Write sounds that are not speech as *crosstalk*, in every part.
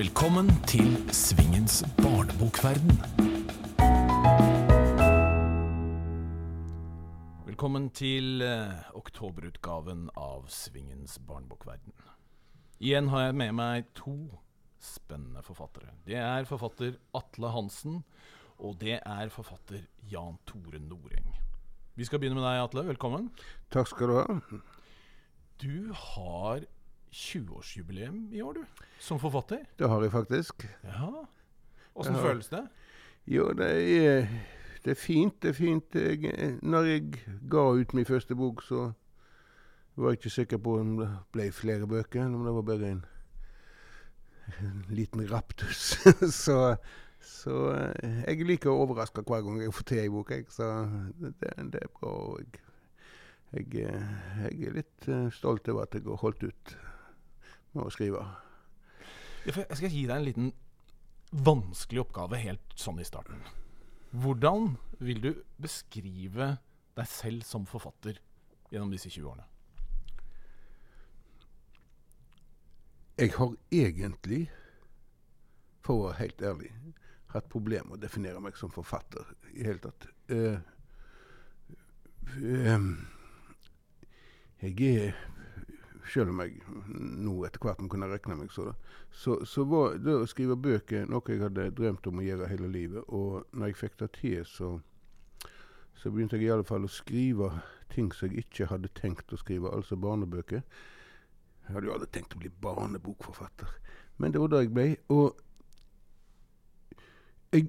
Velkommen til Svingens barnebokverden. Velkommen til eh, oktoberutgaven av Svingens barnebokverden. Igjen har jeg med meg to spennende forfattere. Det er forfatter Atle Hansen, og det er forfatter Jan Tore Noreng. Vi skal begynne med deg, Atle. Velkommen. Takk skal du ha. Du har 20-årsjubileum i år, du. Som forfatter. Det har jeg faktisk. Ja. Åssen føles det? Jo, det er, det er fint. Det er fint. Jeg, når jeg ga ut min første bok, så var jeg ikke sikker på om det ble flere bøker, eller om det var bare en, en liten raptus. *laughs* så så eh, jeg liker å overraske hver gang jeg får til ei bok, jeg. Så det, det er bra. Jeg, jeg, eh, jeg er litt eh, stolt over at jeg har holdt ut med å skrive. Jeg skal gi deg en liten vanskelig oppgave helt sånn i starten. Hvordan vil du beskrive deg selv som forfatter gjennom disse 20 årene? Jeg har egentlig, for å være helt ærlig, hatt problemer med å definere meg som forfatter i hele tatt. Uh, uh, jeg er Selv om jeg nå etter hvert kunne regne meg så, da, så, så var det å skrive bøker noe jeg hadde drømt om å gjøre hele livet. Og når jeg fikk det til, så, så begynte jeg i alle fall å skrive ting som jeg ikke hadde tenkt å skrive, altså barnebøker. Jeg hadde jo aldri tenkt å bli barnebokforfatter, men det var det jeg ble. Og jeg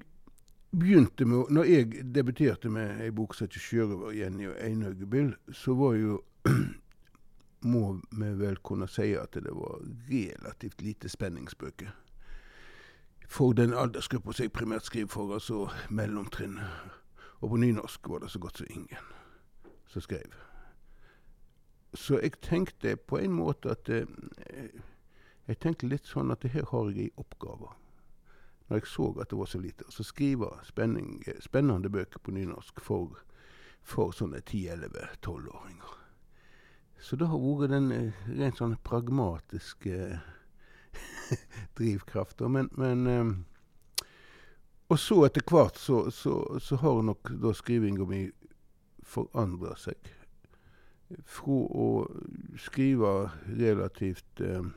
begynte med Når jeg debuterte med ei bok som heter 'Sjørøver Jenny og Einhaugebyll', så var jo Må vi vel kunne si at det var relativt lite spenningsbøker. For den aldersgruppa som jeg primært skriver for, altså mellomtrinn. Og på nynorsk var det så godt som ingen som skrev. Så jeg tenkte på en måte at eh, Jeg tenkte litt sånn at her har jeg ei oppgave. Når jeg så at det var så lite. Så skrive spenning, spennende bøker på nynorsk for, for sånne 10-11-12-åringer. Så det har vært den eh, rent sånn pragmatiske *laughs* drivkrafta. Men, men eh, Og så etter hvert så, så, så har nok da skrivinga mi forandra seg fra å skrive relativt eh,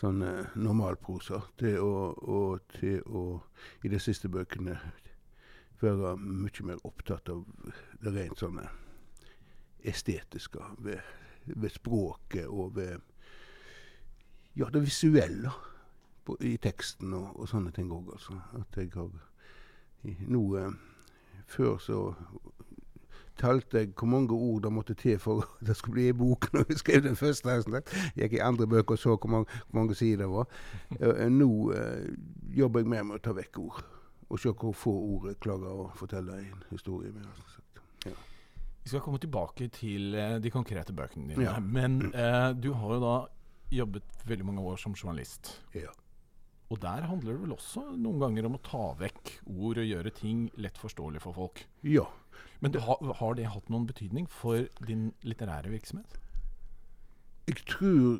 sånn eh, normalprosa til å, og til å i de siste bøkene være mye mer opptatt av det rent sånne estetiske ved, ved språket og ved ja, det visuelle på, i teksten og, og sånne ting òg, altså. At jeg har noe Før så talte jeg hvor mange ord det måtte til for at *laughs* det skulle bli ei bok når jeg skrev den første. Jeg gikk i andre bøker og så hvor mange, hvor mange sider det var. Eh, nå eh, jobber jeg mer med å ta vekk ord. Og se hvor få ord jeg klarer å fortelle en historie med. altså. Ja. Vi skal komme tilbake til eh, de konkrete bøkene dine. Ja. Men eh, du har jo da jobbet veldig mange år som journalist. Ja. Og der handler det vel også noen ganger om å ta vekk ord og gjøre ting lett forståelig for folk. ja. Men det, har, har det hatt noen betydning for din litterære virksomhet? Jeg tror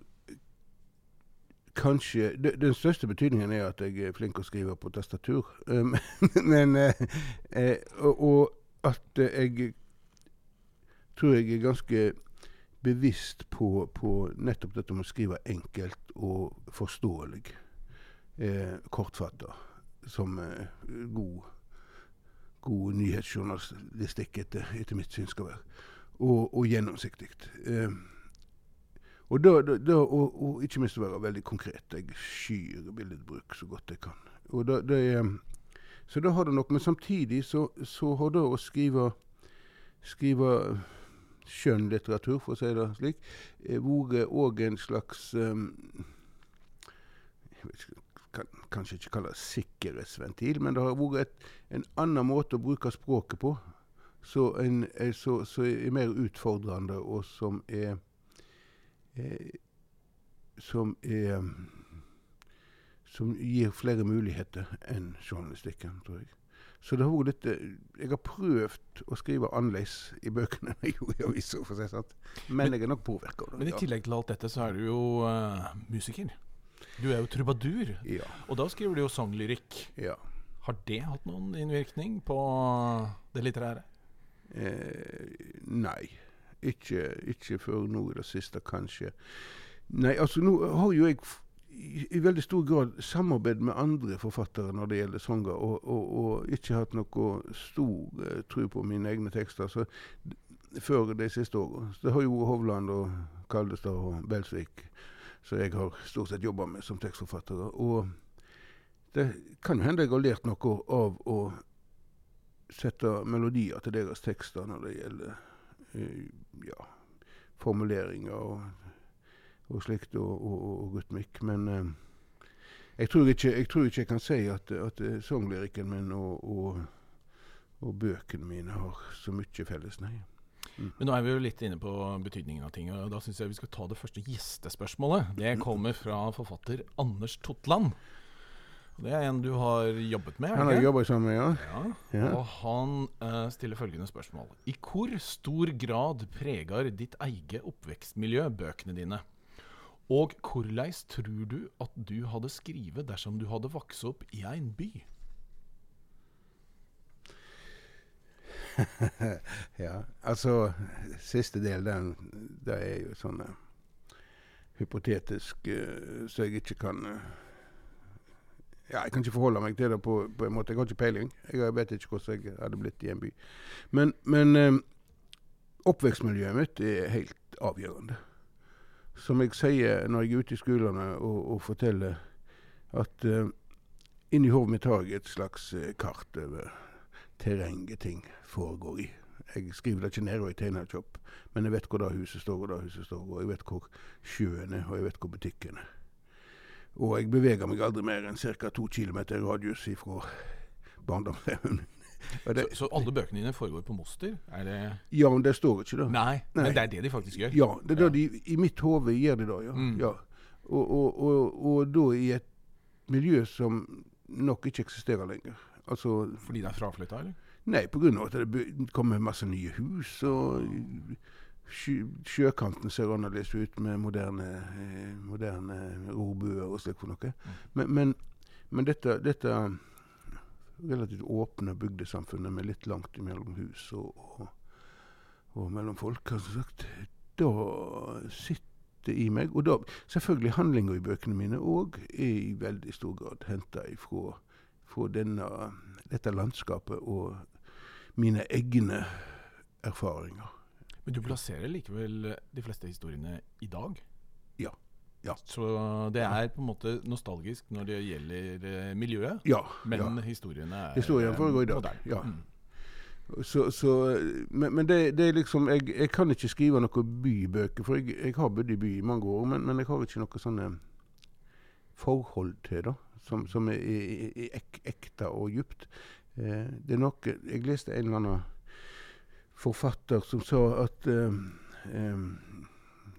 kanskje det, Den største betydningen er at jeg er flink å skrive på tastatur. Um, *laughs* men eh, eh, og, og at eh, jeg tror jeg er ganske bevisst på, på nettopp dette med å skrive enkelt og forståelig. Eh, kortfatta. Som eh, god, god nyhetsjournalistikk etter, etter mitt syn skal være. Og, og gjennomsiktig. Eh, og, da, da, og, og ikke minst å være veldig konkret. Jeg skyr billedbruk så godt jeg kan. Da, er, så da har det nok, Men samtidig så, så har det å skrive, skrive skjønnlitteratur, for å si det slik, eh, vært òg en slags jeg kan, Kanskje ikke kalle det sikkerhetsventil, men det har vært en annen måte å bruke språket på. som en, eh, er mer utfordrende, og som er er Som er Som gir flere muligheter enn journalistikken, tror jeg. Så det har vært litt eh, Jeg har prøvd å skrive annerledes i bøkene enn jeg gjorde i aviser, for å si det sånn. Men jeg er nok påvirka av det. Men i tillegg til alt dette, så er du jo uh, musiker. Du er jo trubadur, Ja. og da skriver du jo sanglyrikk. ja. Har det hatt noen innvirkning på det litterære? Eh, nei. Ikke, ikke før nå i det siste, kanskje. Nei, altså nå har jo jeg i, veldig stor grad samarbeid med andre forfattere når det gjelder sanger, og, og, og ikke hatt noe stor eh, tro på mine egne tekster så, før de siste åra. Det har jo Hovland og Kaldestad og Belsvik som jeg har stort sett jobba med som tekstforfattere. Og det kan jo hende jeg har lært noe av å sette melodier til deres tekster når det gjelder eh, ja, formuleringer og, og slikt, og, og, og rytmikk. Men eh, jeg, tror ikke, jeg tror ikke jeg kan si at, at eh, sanglyrikken min og, bøkene mine har så mye felles, nei. Men nå er vi jo litt inne på betydningen av ting, og da syns jeg vi skal ta det første gjestespørsmålet. Det kommer fra forfatter Anders Totland. Det er en du har jobbet med? Han har jobba sammen, ja. Ja. Ja. Og han uh, stiller følgende spørsmål. I hvor stor grad preger ditt eget oppvekstmiljø bøkene dine? Og korleis tror du at du hadde skrive dersom du hadde vokst opp i en by? *laughs* ja. Altså, siste del, den, det er jo sånn eh, hypotetisk, eh, så jeg ikke kan eh, Ja, jeg kan ikke forholde meg til det på, på en måte. Jeg har ikke peiling. Jeg vet ikke hvordan jeg hadde blitt i en by. Men, men oppvekstmiljøet mitt er helt avgjørende. Som jeg sier når jeg er ute i skolene og, og forteller at uh, inni hodet mitt har jeg et slags eh, kart over terrenget ting foregår i. Jeg skriver det ikke ned og jeg tegner ikke opp, men jeg vet hvor det huset står, og det huset står, og jeg vet hvor sjøen er, og jeg vet hvor butikken er. Og jeg beveger meg aldri mer enn ca. to kilometer radius ifra barndomshjemmet. Det- Så, så alle bøkene dine foregår på Moster? Er det Ja, men det står ikke det. Nei, Nei. men det er det de faktisk gjør. Ja, det er Ja. det de, i mitt hode gjør de det, ja. Mm. ja. Og, og, og, og da i et miljø som nok ikke eksisterer lenger. Altså Fordi det er fraflytta, eller? Nei, pga. at det kommer masse nye hus, og sjø, sjøkanten ser annerledes ut med moderne, eh, moderne robuer og slikt for noe. Men, men, men dette, dette relativt åpne bygdesamfunnet med litt langt mellom hus og, og, og mellom folk, jeg sagt, da sitter i meg. Og da, selvfølgelig handlinger i bøkene mine òg i veldig stor grad henta ifra fra denne, dette landskapet og mine egne erfaringer. Men du plasserer likevel de fleste historiene i dag? Ja. Så det er på en måte nostalgisk når det gjelder eh, miljøet, Ja. men ja. historiene er Historien foregår i dag, ja. Mm. Så, så, men men det, det er liksom jeg, jeg kan ikke skrive noen bybøker, for jeg, jeg har bodd i by i mange år, men, men jeg har ikke noe sånne forhold til det, som, som er, er, er ek, ekte og djupt. Eh, det er noe Jeg leste en eller annen forfatter som sa at eh, eh,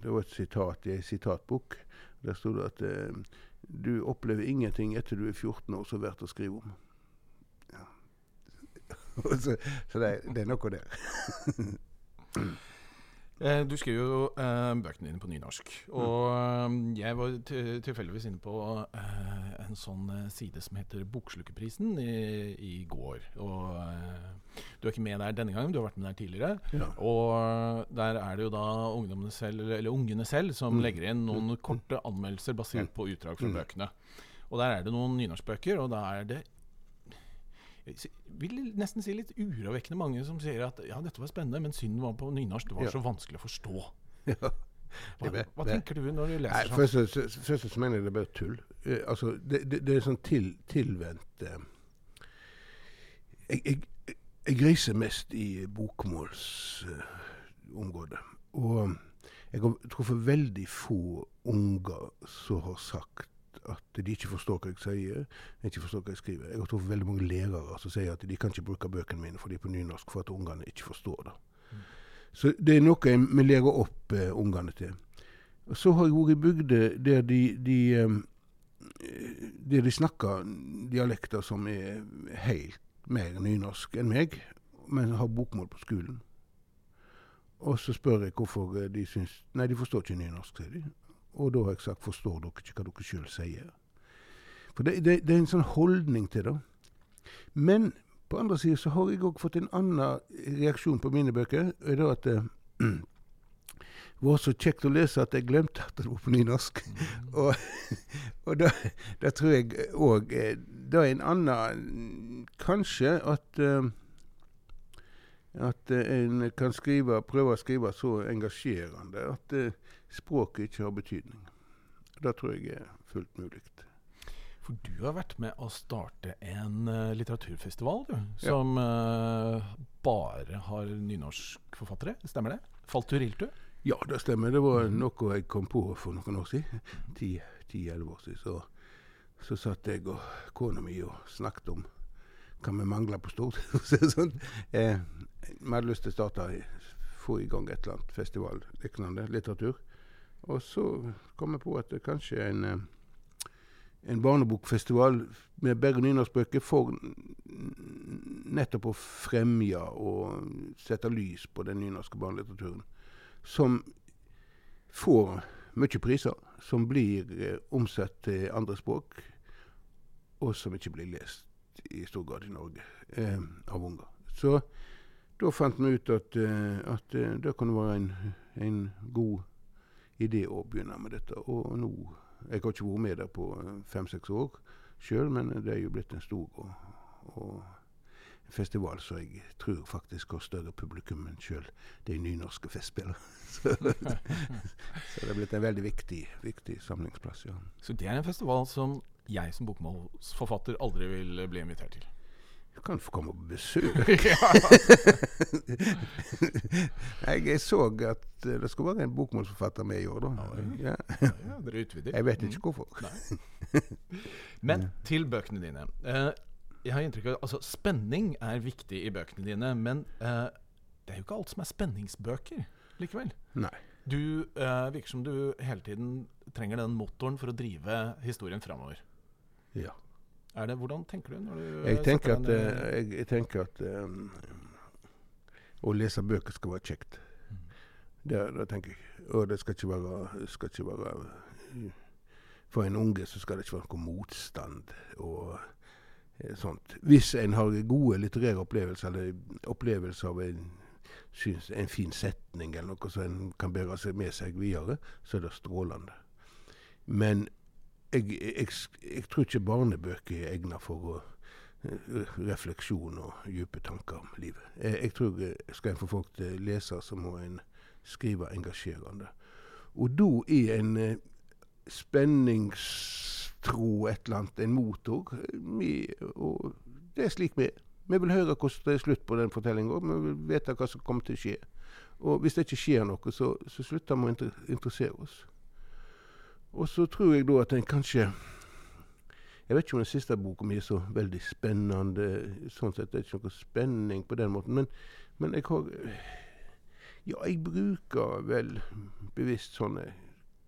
Det var et sitat i ei sitatbok. Der sto det at eh, du opplever ingenting etter du er 14 år som er verdt å skrive om. Ja. *laughs* så så det, det er noe der. *laughs* Eh, Du skriver jo eh, bøkene dine på nynorsk. Og eh, jeg var tilfeldigvis inne på eh, en sånn eh, side som heter Bokslukkerprisen i, i går. Og eh, du er ikke med der denne gangen, du har vært med der tidligere. Ja. Og der er det jo da ungdommene selv, eller ungene selv som Mm. legger inn noen korte anmeldelser basert på utdrag fra Mm. bøkene. Og der er det noen nynorskbøker, og da er det vil nesten si litt urovekkende mange som sier at ja, dette var spennende, men synden var på nynorsk. Det var Ja. så vanskelig å forstå. *laughs* Ja. Hva, hva tenker du når du Nei, leser sånn? først, først så mener jeg det er bare tull. Uh, altså, det, det, det er sånn til, tilvendt uh, jeg, jeg, jeg griser mest i bokmålsområdet. og um, jeg har truffet veldig få unger som har sagt at de ikke forstår hva jeg sier, ikke forstår hva jeg skriver. Jeg har truffet veldig mange lærere som sier at de kan ikke bruke bøkene mine for de er på nynorsk for at ungene ikke forstår det. Så det er noe vi lærer opp eh, ungene til. Og så har jeg vært i bygder der de, de eh, der de snakker dialekter som er helt mer nynorsk enn meg, men har bokmål på skolen. Og så spør jeg hvorfor eh, de syns Nei, de forstår ikke nynorsk, sier de. Og da har jeg sagt 'forstår dere ikke hva dere sjøl sier'? For det, det, det, er en sånn holdning til det. Men på andre sida så har jeg òg fått en annen reaksjon på mine bøker. og det er at *clears throat* det var så kjekt å lese at jeg glemte at det var på nynorsk. Mm. *laughs* og og da, da, tror jeg òg Det er en annen Kanskje at uh, at en kan skrive, prøve å skrive så engasjerende at språket ikke har betydning. Det tror jeg er fullt mulig. For du har vært med å starte en uh, litteraturfestival du, som ja. uh, bare har nynorskforfattere. Stemmer det? Falturiltu? Ja, det stemmer. Det var noe jeg kom på for noen år siden. Ti-elleve år siden. Så, så satt jeg og kona mi og snakket om hva vi mangler på stort. *laughs* sånn. eh, vi hadde lyst til å starte få i gang et eller annet festivallignende litteratur. Og så kom jeg på at det kanskje en, eh, en barnebokfestival med bedre nynorskbøker for nettopp å fremje og sette lys på den nynorske barnelitteraturen. Som får mye priser, som blir eh, omsatt til andre språk, og som ikke blir lest i stor grad i Norge eh, av unger. Så da fant vi ut at, uh, at uh, det kunne være en, en, god idé å begynne med dette. Og nå Jeg har ikke vært med der på eh, fem-seks år sjøl, men det er jo blitt en stor og, og festival som jeg tror faktisk har større publikum enn sjøl de nynorske festspillene. *laughs* så, så, det er blitt en veldig viktig, viktig samlingsplass. ja. Så det er en festival som jeg som bokmålsforfatter aldri vil bli invitert til? Du kan få komme på besøk. *laughs* *laughs* jeg så at eh, det skulle være en bokmålsforfatter med i år, da. Ja, ja. dere utvider. Jeg vet ikke mm. hvorfor. *laughs* Men til bøkene dine. Uh, jeg har inntrykk av altså Spenning er viktig i bøkene dine, men uh, det er jo ikke alt som er spenningsbøker likevel. Nei. Du uh, virker som du hele tiden trenger den motoren for å drive historien framover. Ja. Det, hvordan tenker du når du Jeg tenker at, uh, jeg, jeg tenker at um, å lese bøker skal være kjekt. Mm. Det, det, tenker jeg. Og det skal ikke være, skal ikke være For en unge så skal det ikke være noe motstand og eh, sånt. Hvis en har gode litterære opplevelser, eller opplevelser av en, synes, en fin setning eller noe som en kan bære seg med seg videre, så er det strålende. Men jeg, jeg, jeg, tror ikke barnebøker er egnet for å, uh, refleksjon og dype tanker om livet. Jeg, jeg tror uh, skal en få folk til å lese, så må en skrive engasjerende. Og da er en uh, spenningstro et eller annet, en motor. Vi, og det er slik vi er. Vi vil høre hvordan det er slutt på den fortellinga, vi vil vite hva som kommer til å skje. Og hvis det ikke skjer noe, så, så slutter vi å interessere oss. Og så tror jeg da at en kanskje Jeg vet ikke om den siste boka mi er så veldig spennende. Sånn sett det er ikke noe spenning på den måten. Men, men jeg har Ja, jeg bruker vel bevisst sånne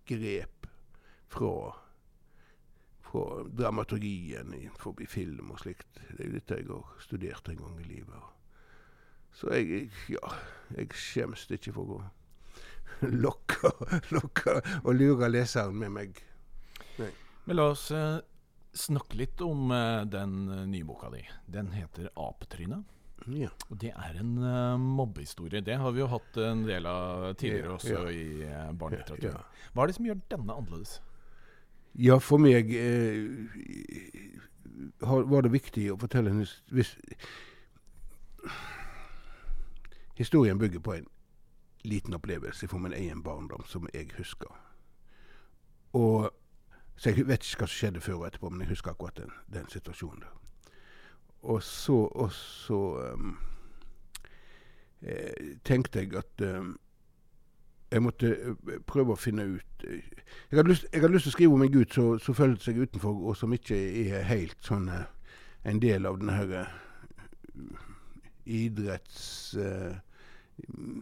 grep fra på dramaturgien forbi film og slikt. Det er jo dette jeg har studert en gang i livet. Så jeg, ja, jeg skjemmes ikke for å *laughs* lokke, lokker og lurer leseren med meg. Nei. Men la oss uh, snakke litt om uh, den uh, nye boka di. Den heter 'Apetrynet'. Ja. Og Det er en uh, mobbehistorie. Det har vi jo hatt en del av tidligere også ja. i uh, barnelitteratur. Hva er det som gjør denne annerledes? Ja, for meg var det viktig å fortelle en hvis, Historien bygger på en liten opplevelse fra min egen barndom som jeg husker. Og, så jeg vet ikke hva som skjedde før og etterpå, men jeg husker akkurat den, den situasjonen der. Og så, og så um, eh, tenkte jeg at um, jeg måtte uh, prøve å finne ut uh, jeg, hadde lyst, jeg, hadde lyst, til å skrive om en gutt som følte seg utenfor, og som ikke er helt sånn uh, en del av denne her, idretts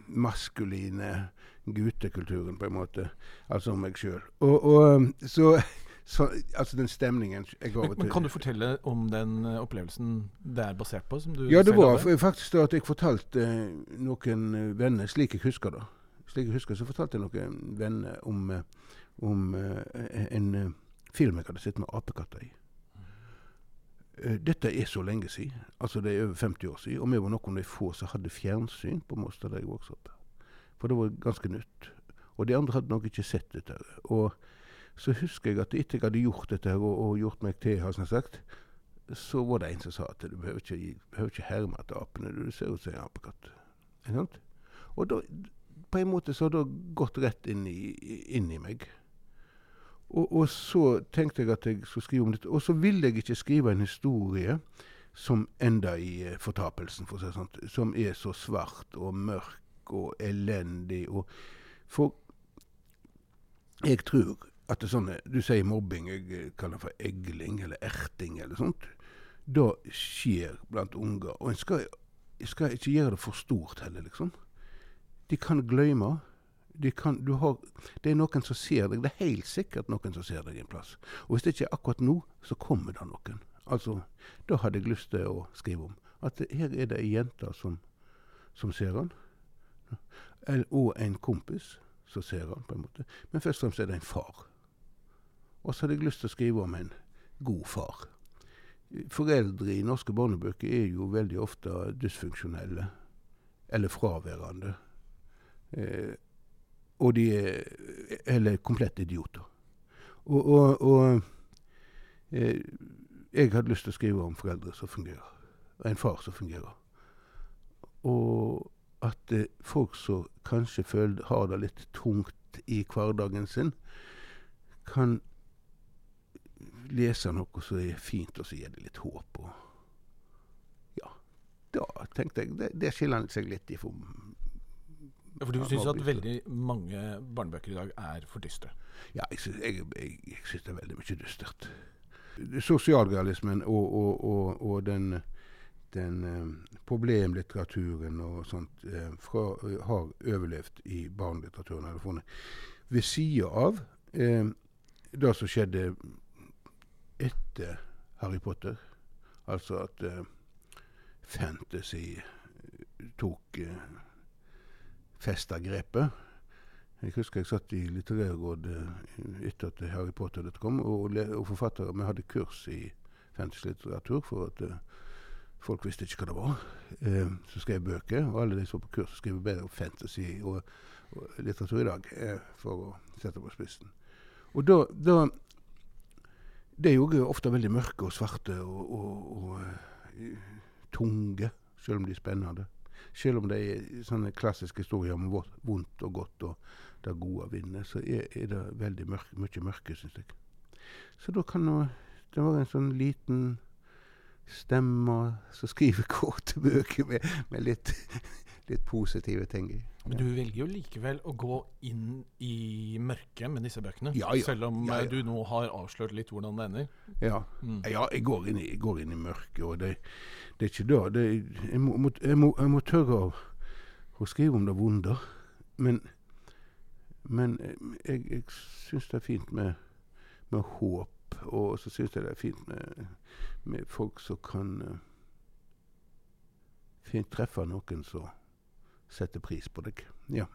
maskuline guttekulturen, på en måte. Altså om meg sjøl. Og, og, um, så, så, altså den stemningen jeg men, men Kan du fortelle om den uh, opplevelsen det er basert på? ja, det var hadde? faktisk da at jeg fortalte uh, noen uh, venner, slik jeg husker da. Slik jeg husker, så fortalte jeg noen venner om, om eh, en eh, film jeg hadde sett med apekatter i. Eh, Dette er så lenge siden. Altså det er over 50 år siden. Og vi var noen av de få som hadde fjernsyn på Måstad, da jeg vokste opp. For det var ganske nytt. Og de andre hadde nok ikke sett dette. Og så husker jeg at etter jeg hadde gjort dette og, og gjort meg til, har jeg sagt, så var det en som sa at du behøver ikke, gi- behøver ikke herme etter apene. Du ser ut som en apekatt. Ikke sant? Og da, på en måte så har det gått rett inn i, inn i meg. Og, og så tenkte jeg at jeg skulle skrive om dette. Og så ville jeg ikke skrive en historie som ender i eh, fortapelsen, for å si det sånn. Som er så svart og mørk og elendig. Og for jeg tror at det er sånn Du sier mobbing, jeg eh, kaller det for egling eller erting eller sånt. Det skjer blant unger. Og en skal, skal ikke gjøre det for stort heller, liksom. De kan glemme. De kan, du har, det er noen som ser deg. Det er helt sikkert noen som ser deg en plass. Og hvis det ikke er akkurat nå, så kommer det noen. Altså, Da hadde jeg lyst til å skrive om at her er det ei jente som, som ser han. Og en kompis som ser han, på en måte. Men først og fremst er det en far. Og så hadde jeg lyst til å skrive om en god far. Foreldre i norske barnebøker er jo veldig ofte dysfunksjonelle. Eller fraværende. Eh, og de er Eller komplette idioter. Og, og, og eh, jeg hadde lyst til å skrive om foreldre som fungerer. Og en far som fungerer. Og at eh, folk som kanskje føler, har det litt tungt i hverdagen sin, kan lese noe som er fint, og så gir det litt håp. Og ja, da tenkte jeg Det, det skiller seg litt ifra Ja, For du syns at veldig mange barnebøker i dag er for dystre? Ja, jeg jeg, jeg, jeg syns det er veldig mye dystert. Sosialrealismen og, og, og, og den, den eh, problemlitteraturen og sånt eh, fra, har overlevd i barnelitteraturen. Eller funnet. Ved sida av eh, det som skjedde etter Harry Potter, altså at eh, fantasy tok festa. Jeg husker jeg satt i litterærrådet etter at Harry Potter dette kom, og, og forfattere Vi hadde kurs i fantasy-litteratur for at eh, folk visste ikke hva det var. Eh, så skrev jeg bøker, og alle de som var på kurs, skrev bedre fantasy og, og litteratur i dag, eh, for å sette på spissen. Og da, da Det er jo ofte veldig mørke og svarte og, og, og eh, tunge, selv om de er spennende. Selv om det er sånne klassiske historier om vondt og godt og det gode vinner, så er, er det veldig mørk, mye mørke, syns jeg. Så da kan nå- det være en sånn liten stemme som skriver *laughs* korte bøker med, med litt, litt positive ting i. Men du velger jo likevel å gå inn i mørket med disse bøkene. Ja, ja. Selv om eh, du nå har avslørt litt hvordan det ender. Ja. Mm. Ja, jeg går inn i, jeg går inn i mørket, og det, det er ikke da det jeg, må, må, jeg, må, jeg må tørre å, å skrive om det vonde. Men, men eh, jeg, jeg syns det er fint med, med håp, og så syns jeg det er fint med, med folk som kan eh, fint treffe noen som setter pris på deg. Ja.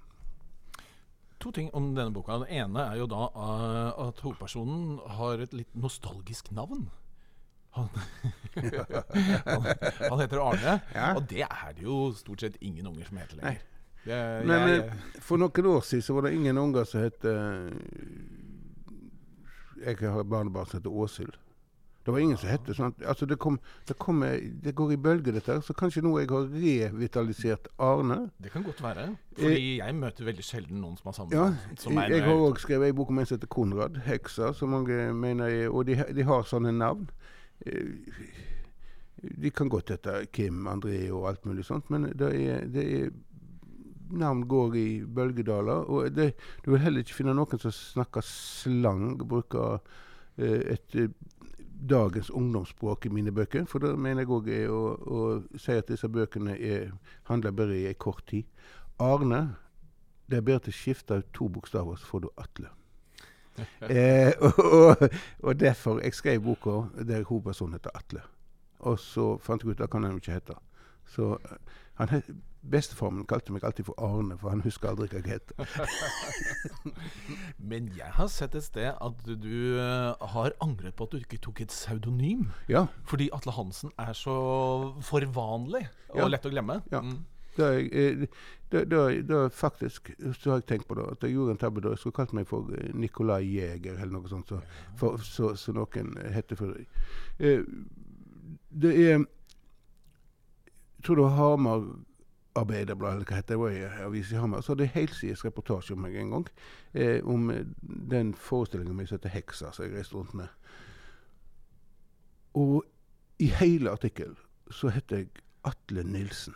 To ting om denne boka. Det ene er jo da eh, at hovedpersonen har et litt nostalgisk navn. Han, *laughs* han, han heter Arne, Ja. og det er det jo stort sett ingen unger som heter lenger. Det, Men jeg, for noen år siden så var det ingen unger som het eh, Jeg har barnebarn som heter Åshild. Det var ingen som het sånn. Altså det, kom, det, kom, eh, det går i bølger, dette. her, Så kanskje nå jeg har revitalisert Arne. det kan godt være. Fordi jeg møter veldig sjelden noen som har samme Ja, som meg. jeg har òg skrevet ei bok om en som heter Konrad Heksa, som mange mener er Og de, de har sånne navn. Eh, De kan godt hete Kim, André og alt mulig sånt, men det er, det er Navn går i bølgedaler. Og det, du vil heller ikke finne noen som snakker slang, bruker eh, et eh, dagens ungdomsspråk i mine bøker. For det mener jeg òg er å, å si at disse bøkene er, handler bare i en kort tid. Arne det er bedre til å skifte ut to bokstaver, så får du Atle. *laughs* eh, og, og, og derfor jeg skrev boka der hovedpersonen heter Atle. Og så fant jeg ut at han ikke hete. Så eh, han het, bestefar min kalte meg alltid for Arne, for han husker aldri hva jeg het. *laughs* Men jeg har sett et sted at du eh, har angret på at du ikke tok et pseudonym. Ja, Fordi Atle Hansen er så for vanlig og Ja. lett å glemme. Ja. Mm. da, jeg, eh, da, da, da faktisk så har jeg tenkt på det, at jeg gjorde en tabbe da. Jeg skulle kalt meg for Nikolai Nicolai Jæger eller noe sånt, så, for, så, så noen heter før. Eh, det er Jeg tror det var Hamar Arbeiderblad, eller hva heter det, avis i Hamar. Så hadde jeg helsides reportasje om meg en gang. Eh, om eh, den forestillingen mi som heter 'Heksa', som jeg reiste rundt med. Og i hele artikkelen så heter jeg Atle Nilsen.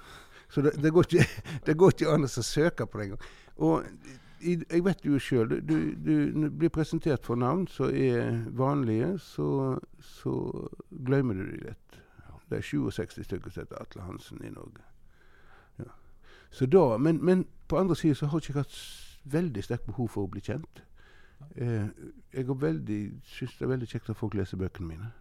Så det, det, går ikke, *laughs* det går ikke an å søke på det engang. Og i, jeg vet jo sjøl du, du, du blir presentert for navn som er vanlige, så, så glemmer du de lett. Det er 67 stykker som heter Atle Hansen i Norge. Så da, men, men på andre siden så har jeg ikke hatt veldig sterkt behov for å bli kjent. Eh, jeg syns det er veldig kjekt at folk leser bøkene mine.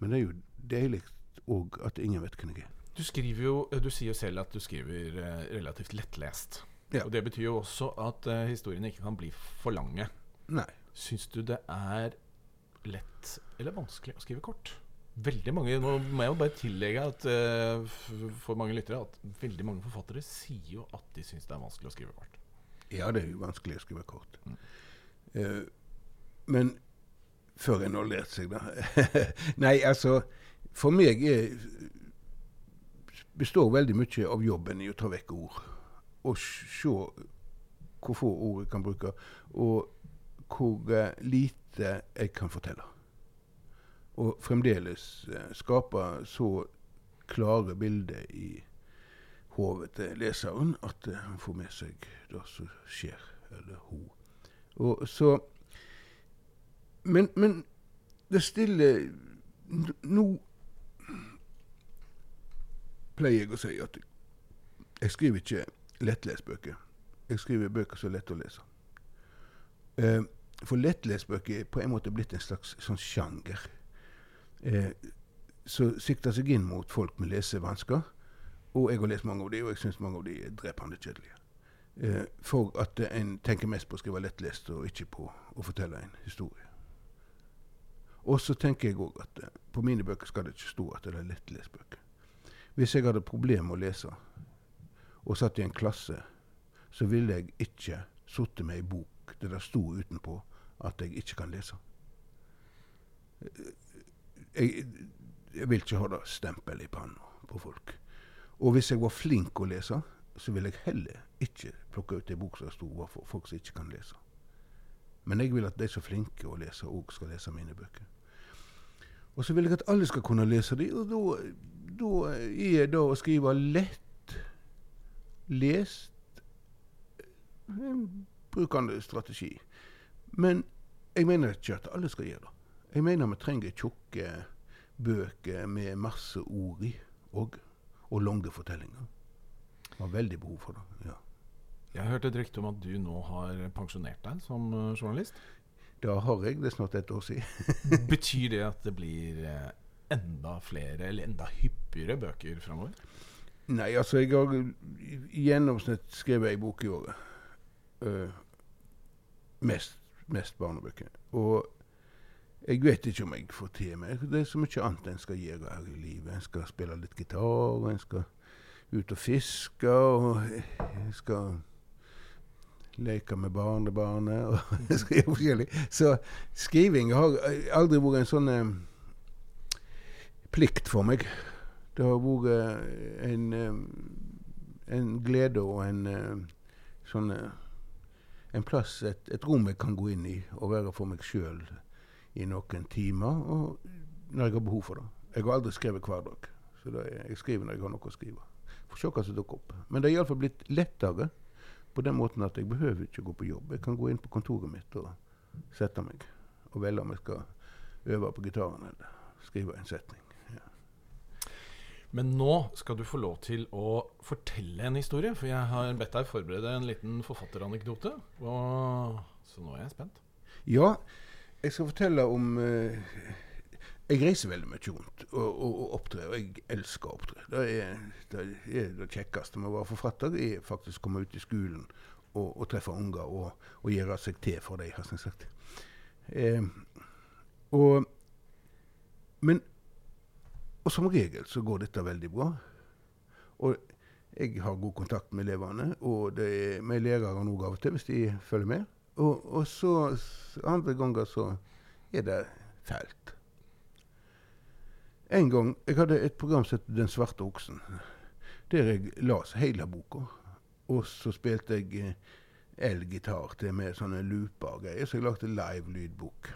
Men det er jo deilig òg at ingen vet hvem jeg er. Du skriver jo Du sier jo selv at du skriver eh, relativt lettlest. Ja. Og Det betyr jo også at eh, historiene ikke kan bli for lange. Nei. Syns du det er lett eller vanskelig å skrive kort? Veldig mange, Nå må jeg jo bare tillegge at uh, for mange lyttere at veldig mange forfattere sier jo at de syns det er vanskelig å skrive kort. Ja, det er jo vanskelig å skrive kort. Mm. Uh, men før en har lært seg det *laughs* Nei, altså For meg er, består veldig mye av jobben i å ta vekk ord. Og se hvor få ord jeg kan bruke, og hvor eh, lite jeg kan fortelle. Og fremdeles skaper skape så klare bilder i hodet til leseren at eh, han får med seg det som skjer, eller hun. Og så Men, men det stille Nå pleier jeg å si at jeg skriver ikke lettlesbøker. Jeg skriver bøker som er lette å lese. Eh, for lettlesbøker er på en måte blitt en slags sånn sjanger. Eh, som sikter seg inn mot folk med lesevansker. Og jeg har lest mange av de, og jeg syns mange av de er drepende kjedelige. Eh, for at eh, en tenker mest på å skrive lettlest, og ikke på å fortelle en historie. Og så tenker jeg òg at eh, på mine bøker skal det ikke stå at det er lettlest bøker. Hvis jeg hadde problemer med å lese, og satt i en klasse, så ville jeg ikke sittet med ei bok der det sto utenpå at jeg ikke kan lese. Jeg, jeg vil ikke ha det stempelet i panna på folk. Og hvis jeg var flink å lese, så ville jeg heller ikke plukke ut ei bok som sto for folk som ikke kan lese. Men jeg vil at de som er flinke å lese, òg skal lese mine bøker. Og så vil jeg at alle skal kunne lese de, og da er det å skrive lett lest en brukende strategi. Men jeg mener ikke at alle skal gjøre det. Jeg mener vi trenger tjukke bøker med masse ord i, og, og lange fortellinger. Jeg har veldig behov for det. ja. Jeg hørte et rykte om at du nå har pensjonert deg som eh, journalist. Da har jeg. Det er snart et år siden. *laughs* Betyr det at det blir eh, enda flere, eller enda hyppigere bøker framover? Nei, altså jeg har i gjennomsnitt skrevet ei bok i året. Uh, mest, mest barnebøker. Og jeg vet ikke om jeg får til meg Det er så mye annet en skal gjøre her i livet. En skal spille litt gitar, og en skal ut og fiske, og en skal leke med barnebarnet, og *laughs* gjøre forskjellig. Så skriving har aldri vært en sånn eh, plikt for meg. Det har vært en, eh, en glede og en eh, sånn eh, En plass, et, et rom jeg kan gå inn i og være for meg sjøl i noen timer og når jeg har behov for det. Jeg har aldri skrevet hver dag. Så det er, jeg skriver når jeg har noe å skrive. Får se hva som dukker opp. Men det er iallfall blitt lettere på den måten at jeg behøver ikke gå på jobb. Jeg kan gå inn på kontoret mitt og sette meg og velge om jeg skal øve på gitaren eller skrive en setning. Men nå skal du få lov til å fortelle en historie, for jeg har bedt deg forberede en liten forfatteranekdote. Og så nå er jeg spent. Ja, jeg skal fortelle om eh, jeg reiser veldig mye rundt og, og, og opptrer, og jeg elsker å opptre. Det er det, er det kjekkeste med å være forfatter, er faktisk å komme ut i skolen og, og treffe unger og, og, gjøre seg til for dem, har jeg sagt. Eh, og, men og som regel så går dette veldig bra. Og jeg har god kontakt med elevene, og det er med lærere òg av og til, hvis de følger med. Og, og så andre ganger så er det fælt. En gang jeg hadde et program som het Den svarte oksen. Der jeg las hele boka. Og så spilte jeg eh, elgitar til med sånne looper og greier. Så jeg lagde live-lydbok.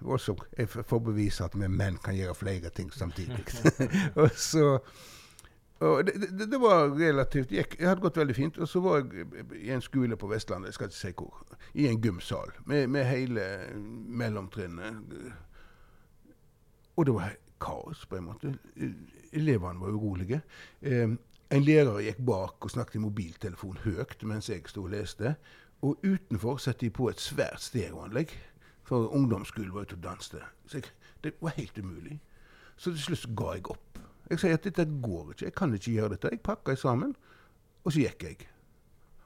Også, jeg får bevise at vi menn kan gjøre flere ting samtidig. *laughs* *laughs* og så det, det, det, var relativt gikk, Jeg hadde gått veldig fint. Og så var jeg i en skole på Vestlandet, jeg skal ikke si hvor, i en gymsal med, med hele mellomtrinnet og det var kaos, på en måte. Elevene var urolige. Eh, en lærer gikk bak og snakket i mobiltelefon høyt mens jeg sto og leste. Og utenfor satte de på et svært stereoanlegg, for ungdomsskolen var ute og danste. Så jeg, det var helt umulig. Så til slutt ga jeg opp. Jeg sier at dette går ikke, jeg kan ikke gjøre dette. Jeg pakka sammen, og så gikk jeg.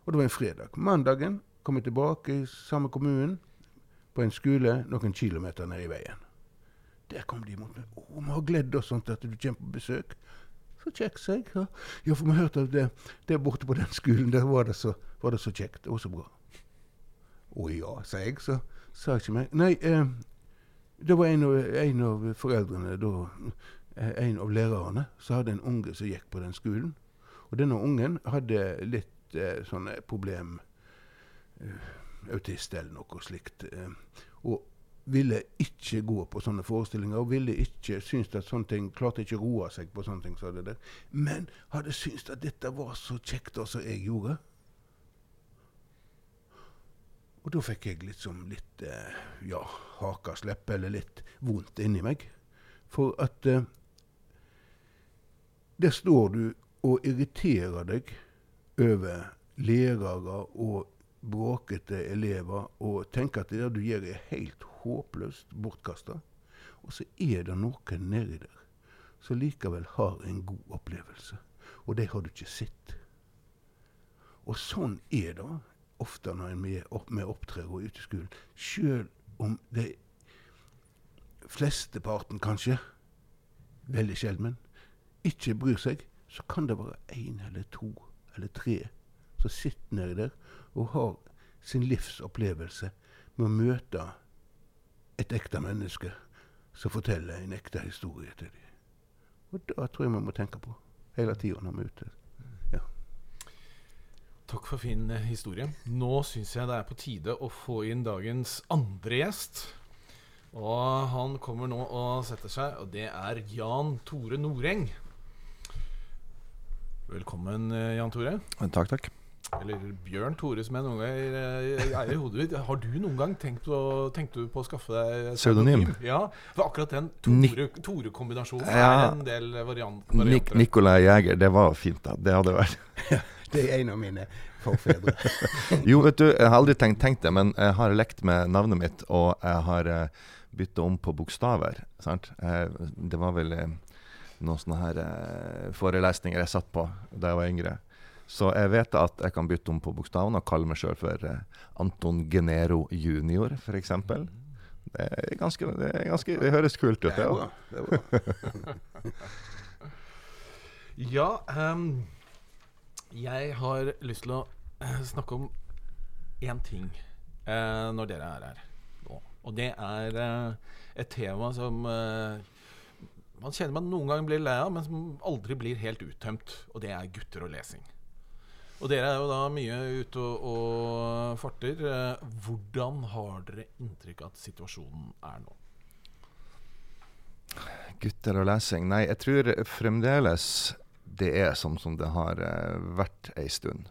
Og det var en fredag. Mandagen kom jeg tilbake i samme kommunen, på en skole noen kilometer ned i veien. Der kom de mot meg. 'Å, vi har gledd oss sånn at du kommer på besøk.' Så kjekk, sa jeg. Ja. for vi hørte at det, det, borte på den skolen, der var det så, var det så kjekt. og så bra. Å ja, sa jeg. Så sa jeg ikke mer. Nei, eh, det var en av, en av foreldrene, da, en av lærerne, som hadde en unge som gikk på den skolen. Og denne ungen hadde litt eh, sånne problem eh, Autist eller noe slikt. Eh, og ville ikke gå på sånne forestillinger. og ville ikke synes at sånne ting, Klarte ikke å roe seg på sånne ting. Så det der. Men hadde syntes at dette var så kjekt, som jeg gjorde. Og da fikk jeg liksom litt eh, ja, hakaslepp, eller litt vondt inni meg. For at eh, der står du og irriterer deg over lærere og bråkete elever og tenker at det du gjør, er helt håpløst bortkasta. Og så er det noen nedi der som likevel har en god opplevelse. Og det har du ikke sett. Og sånn er det ofte når er opp, med opptrer og ute i skolen. Sjøl om det flesteparten, kanskje, veldig sjelden, ikke bryr seg, så kan det være én eller to eller tre som sitter nedi der og har sin livsopplevelse med å møte et ekte menneske som forteller en ekte historie til dem. Og det tror jeg vi må tenke på hele tida når vi er ute. Ja. Takk for fin eh, historie. Nå syns jeg det er på tide å få inn dagens andre gjest. Og han kommer nå og setter seg, og det er Jan Tore Noreng. Velkommen, eh, Jan Tore. Takk, takk. Eller Bjørn Tore, som jeg noen ganger eh, er i hodet mitt. Har du noen gang tenkt, på, tenkt på å skaffe deg pseudonym? Ja, for akkurat den Tore-kombinasjonen Tore ja. er en del variant, varianter. Nik Nikolai Jæger, det var fint, da. Det hadde vært Det er en av mine forfedre. *laughs* jo, vet du, jeg har aldri tenkt, tenkt, det, men jeg har lekt med navnet mitt, og jeg har bytta om på bokstaver. Sant? Det var vel noen sånne her uh, forelesninger jeg satt på da jeg var yngre. Så jeg vet at jeg kan bytte om på bokstavene og kalle meg sjøl for eh, Anton Genero junior, f.eks. Det er ganske, det, er ganske, det høres kult ut, det òg. *laughs* ja, um, jeg har lyst til å uh, snakke om én ting uh, når dere er her nå. Og det er uh, et tema som man kjenner man noen ganger blir lei av, men som aldri blir helt uttømt. Og det er gutter og lesing. Og dere er jo da mye ute og, og farter. Eh, hvordan har dere inntrykk av at situasjonen er nå? Gutter og lesing? Nei, jeg tror fremdeles det er sånn som det har uh, vært ei stund.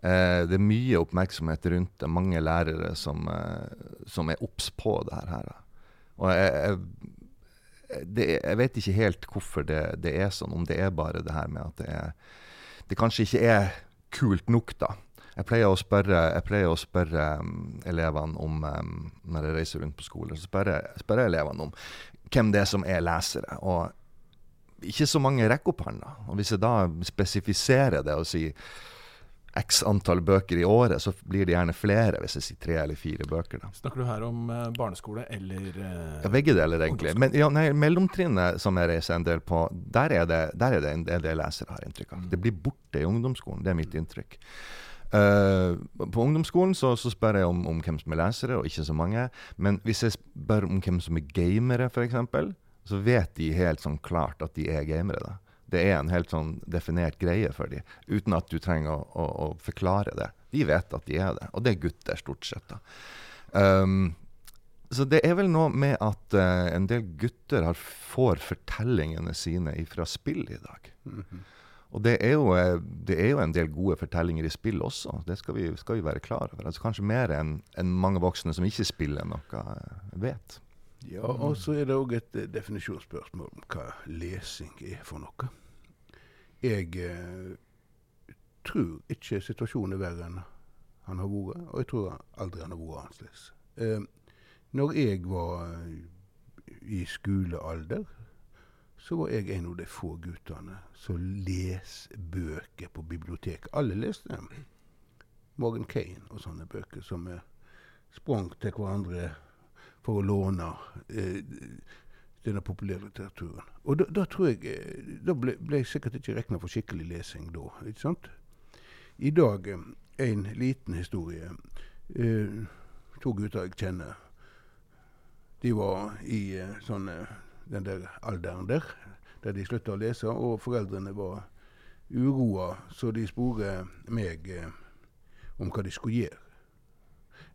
Eh, det er mye oppmerksomhet rundt det. Mange lærere som, uh, som er obs på det her. Og jeg, jeg, det, jeg, vet ikke helt hvorfor det, det, er sånn. Om det er bare det her med at det er Det kanskje ikke er kult nok, da. Jeg pleier å spørre, pleier å spørre um, elevene om um, Når jeg reiser rundt på skoler, så spør jeg, spør jeg elevene om hvem det er som er lesere. Og ikke så mange rekker opp hånda. Hvis jeg da spesifiserer det og sier x antall bøker i året, så blir det gjerne flere hvis jeg sier tre eller fire bøker. da. Snakker du her om eh, barneskole eller eh, Ja, Begge deler, egentlig. Men ja, nei, mellomtrinnet som jeg reiser en del på, der er det, der er det en del lesere, har inntrykk av. Mm. Det blir borte i ungdomsskolen. Det er mitt inntrykk. Uh, på ungdomsskolen så, så spør jeg om, om hvem som er lesere, og ikke så mange. Men hvis jeg spør om hvem som er gamere, f.eks., så vet de helt sånn klart at de er gamere. da. Det er en helt sånn definert greie for dem, uten at du trenger å, å, å forklare det. De vet at de er det, og det er gutter stort sett. da. Um, så det er vel noe med at uh, en del gutter har, får fortellingene sine fra spill i dag. Mhm. Og det er, jo, eh, det er jo en del gode fortellinger i spill også, det skal vi, skal vi være klar over. Altså Kanskje mer enn en mange voksne som ikke spiller noe, eh, vet. Ja, og så er det òg et eh, definisjonsspørsmål om hva lesing er for noe. Jeg eh, tror ikke situasjonen er verre enn han har vært, og jeg tror aldri han har vært annerledes. Eh, når jeg var eh, i skolealder, så var jeg en av de få guttene som leser bøker på biblioteket. Alle leste dem. Morgan Kane og sånne bøker som eh, sprang til hverandre for å låne eh, denne populærlitteraturen. Og da, da tror jeg eh, Da ble, ble jeg sikkert ikke regna for skikkelig lesing da. ikke sant? I dag eh, en liten historie. Eh, to gutter jeg kjenner. De var i eh, sånn eh, den der alderen der, der de slutta å lese, og foreldrene var uroa, så de spurte meg eh, om hva de skulle gjøre.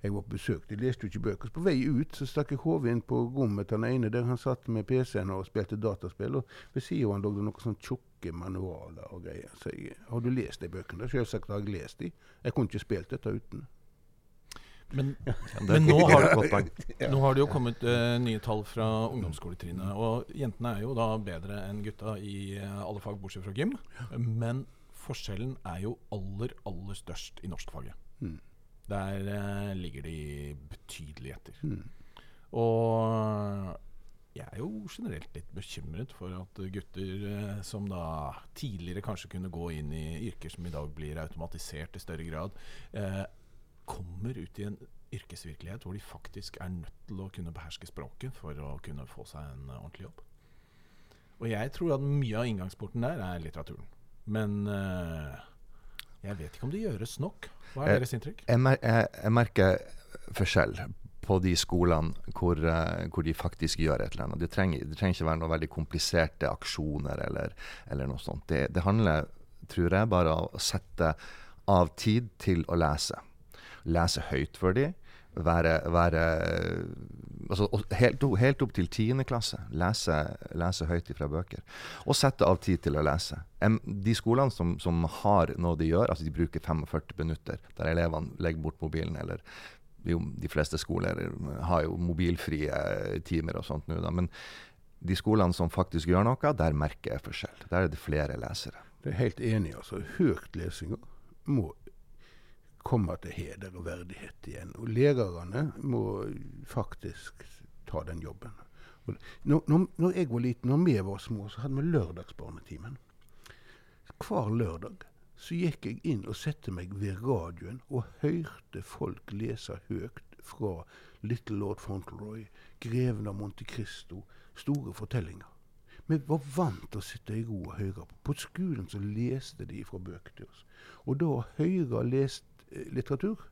Jeg var på besøk. De leste jo ikke bøker. Så på vei ut så stakk jeg hodet inn på rommet til den ene der han satt med PC-en og spilte dataspill. Og ved siden av han lå det noen sånne tjukke manualer og greier. Så jeg, har du lest de bøkene? Selvsagt har jeg lest de. Jeg kunne ikke spilt dette uten. Men, *laughs* Ja, Men nå har- *laughs* nå har det jo kommet uh, nye tall fra ungdomsskoletrinnet. Og jentene er jo da bedre enn gutta i uh, alle fag bortsett fra gym. Men forskjellen er jo aller, aller størst i norskfaget. Mm. Der eh, ligger de betydelig etter. Mm. Og jeg er jo generelt litt bekymret for at gutter eh, som da tidligere kanskje kunne gå inn i yrker som i dag blir automatisert i større grad, eh, kommer ut i en yrkesvirkelighet hvor de faktisk er nødt til å kunne beherske språket for å kunne få seg en uh, ordentlig jobb. Og jeg tror at mye av inngangsporten der er litteraturen. Men eh, jeg vet ikke om det gjøres nok. Hva er Eh, deres inntrykk? Jeg, mer jeg, jeg merker forskjell på de skolene hvor, eh, hvor de faktisk gjør et eller annet. Det trenger, det trenger ikke være noe veldig kompliserte aksjoner eller, eller noe sånt. Det, det handler, tror jeg, bare om å sette av tid til å lese. Lese høyt for de, være, være altså, helt, helt opp til 10. klasse. Lese, lese høyt fra bøker. Og sette av tid til å lese. De skolene som, som har noe de gjør, altså de bruker 45 minutter, der elevene legger bort mobilen, eller jo, de fleste skoler har jo mobilfrie timer og sånt nå, da. Men de skolene som faktisk gjør noe, der merker jeg forskjell. Der er det flere lesere. Det er helt enig altså, altså. Høytlesninga må komme til heder og verdighet igjen. Og lærerne må faktisk ta den jobben. Når, når, når jeg var liten, når vi var små, så hadde vi lørdagsbarnetimen. Hver lørdag så gikk jeg inn og satte meg ved radioen og hørte folk lese høyt fra Little Lord Fauntleroy, Greven av Monte Cristo, store fortellinger. Vi var vant til å sitte i ro og høre på. På skolen så leste de fra bøker til oss. Og da å høre lest litteratur,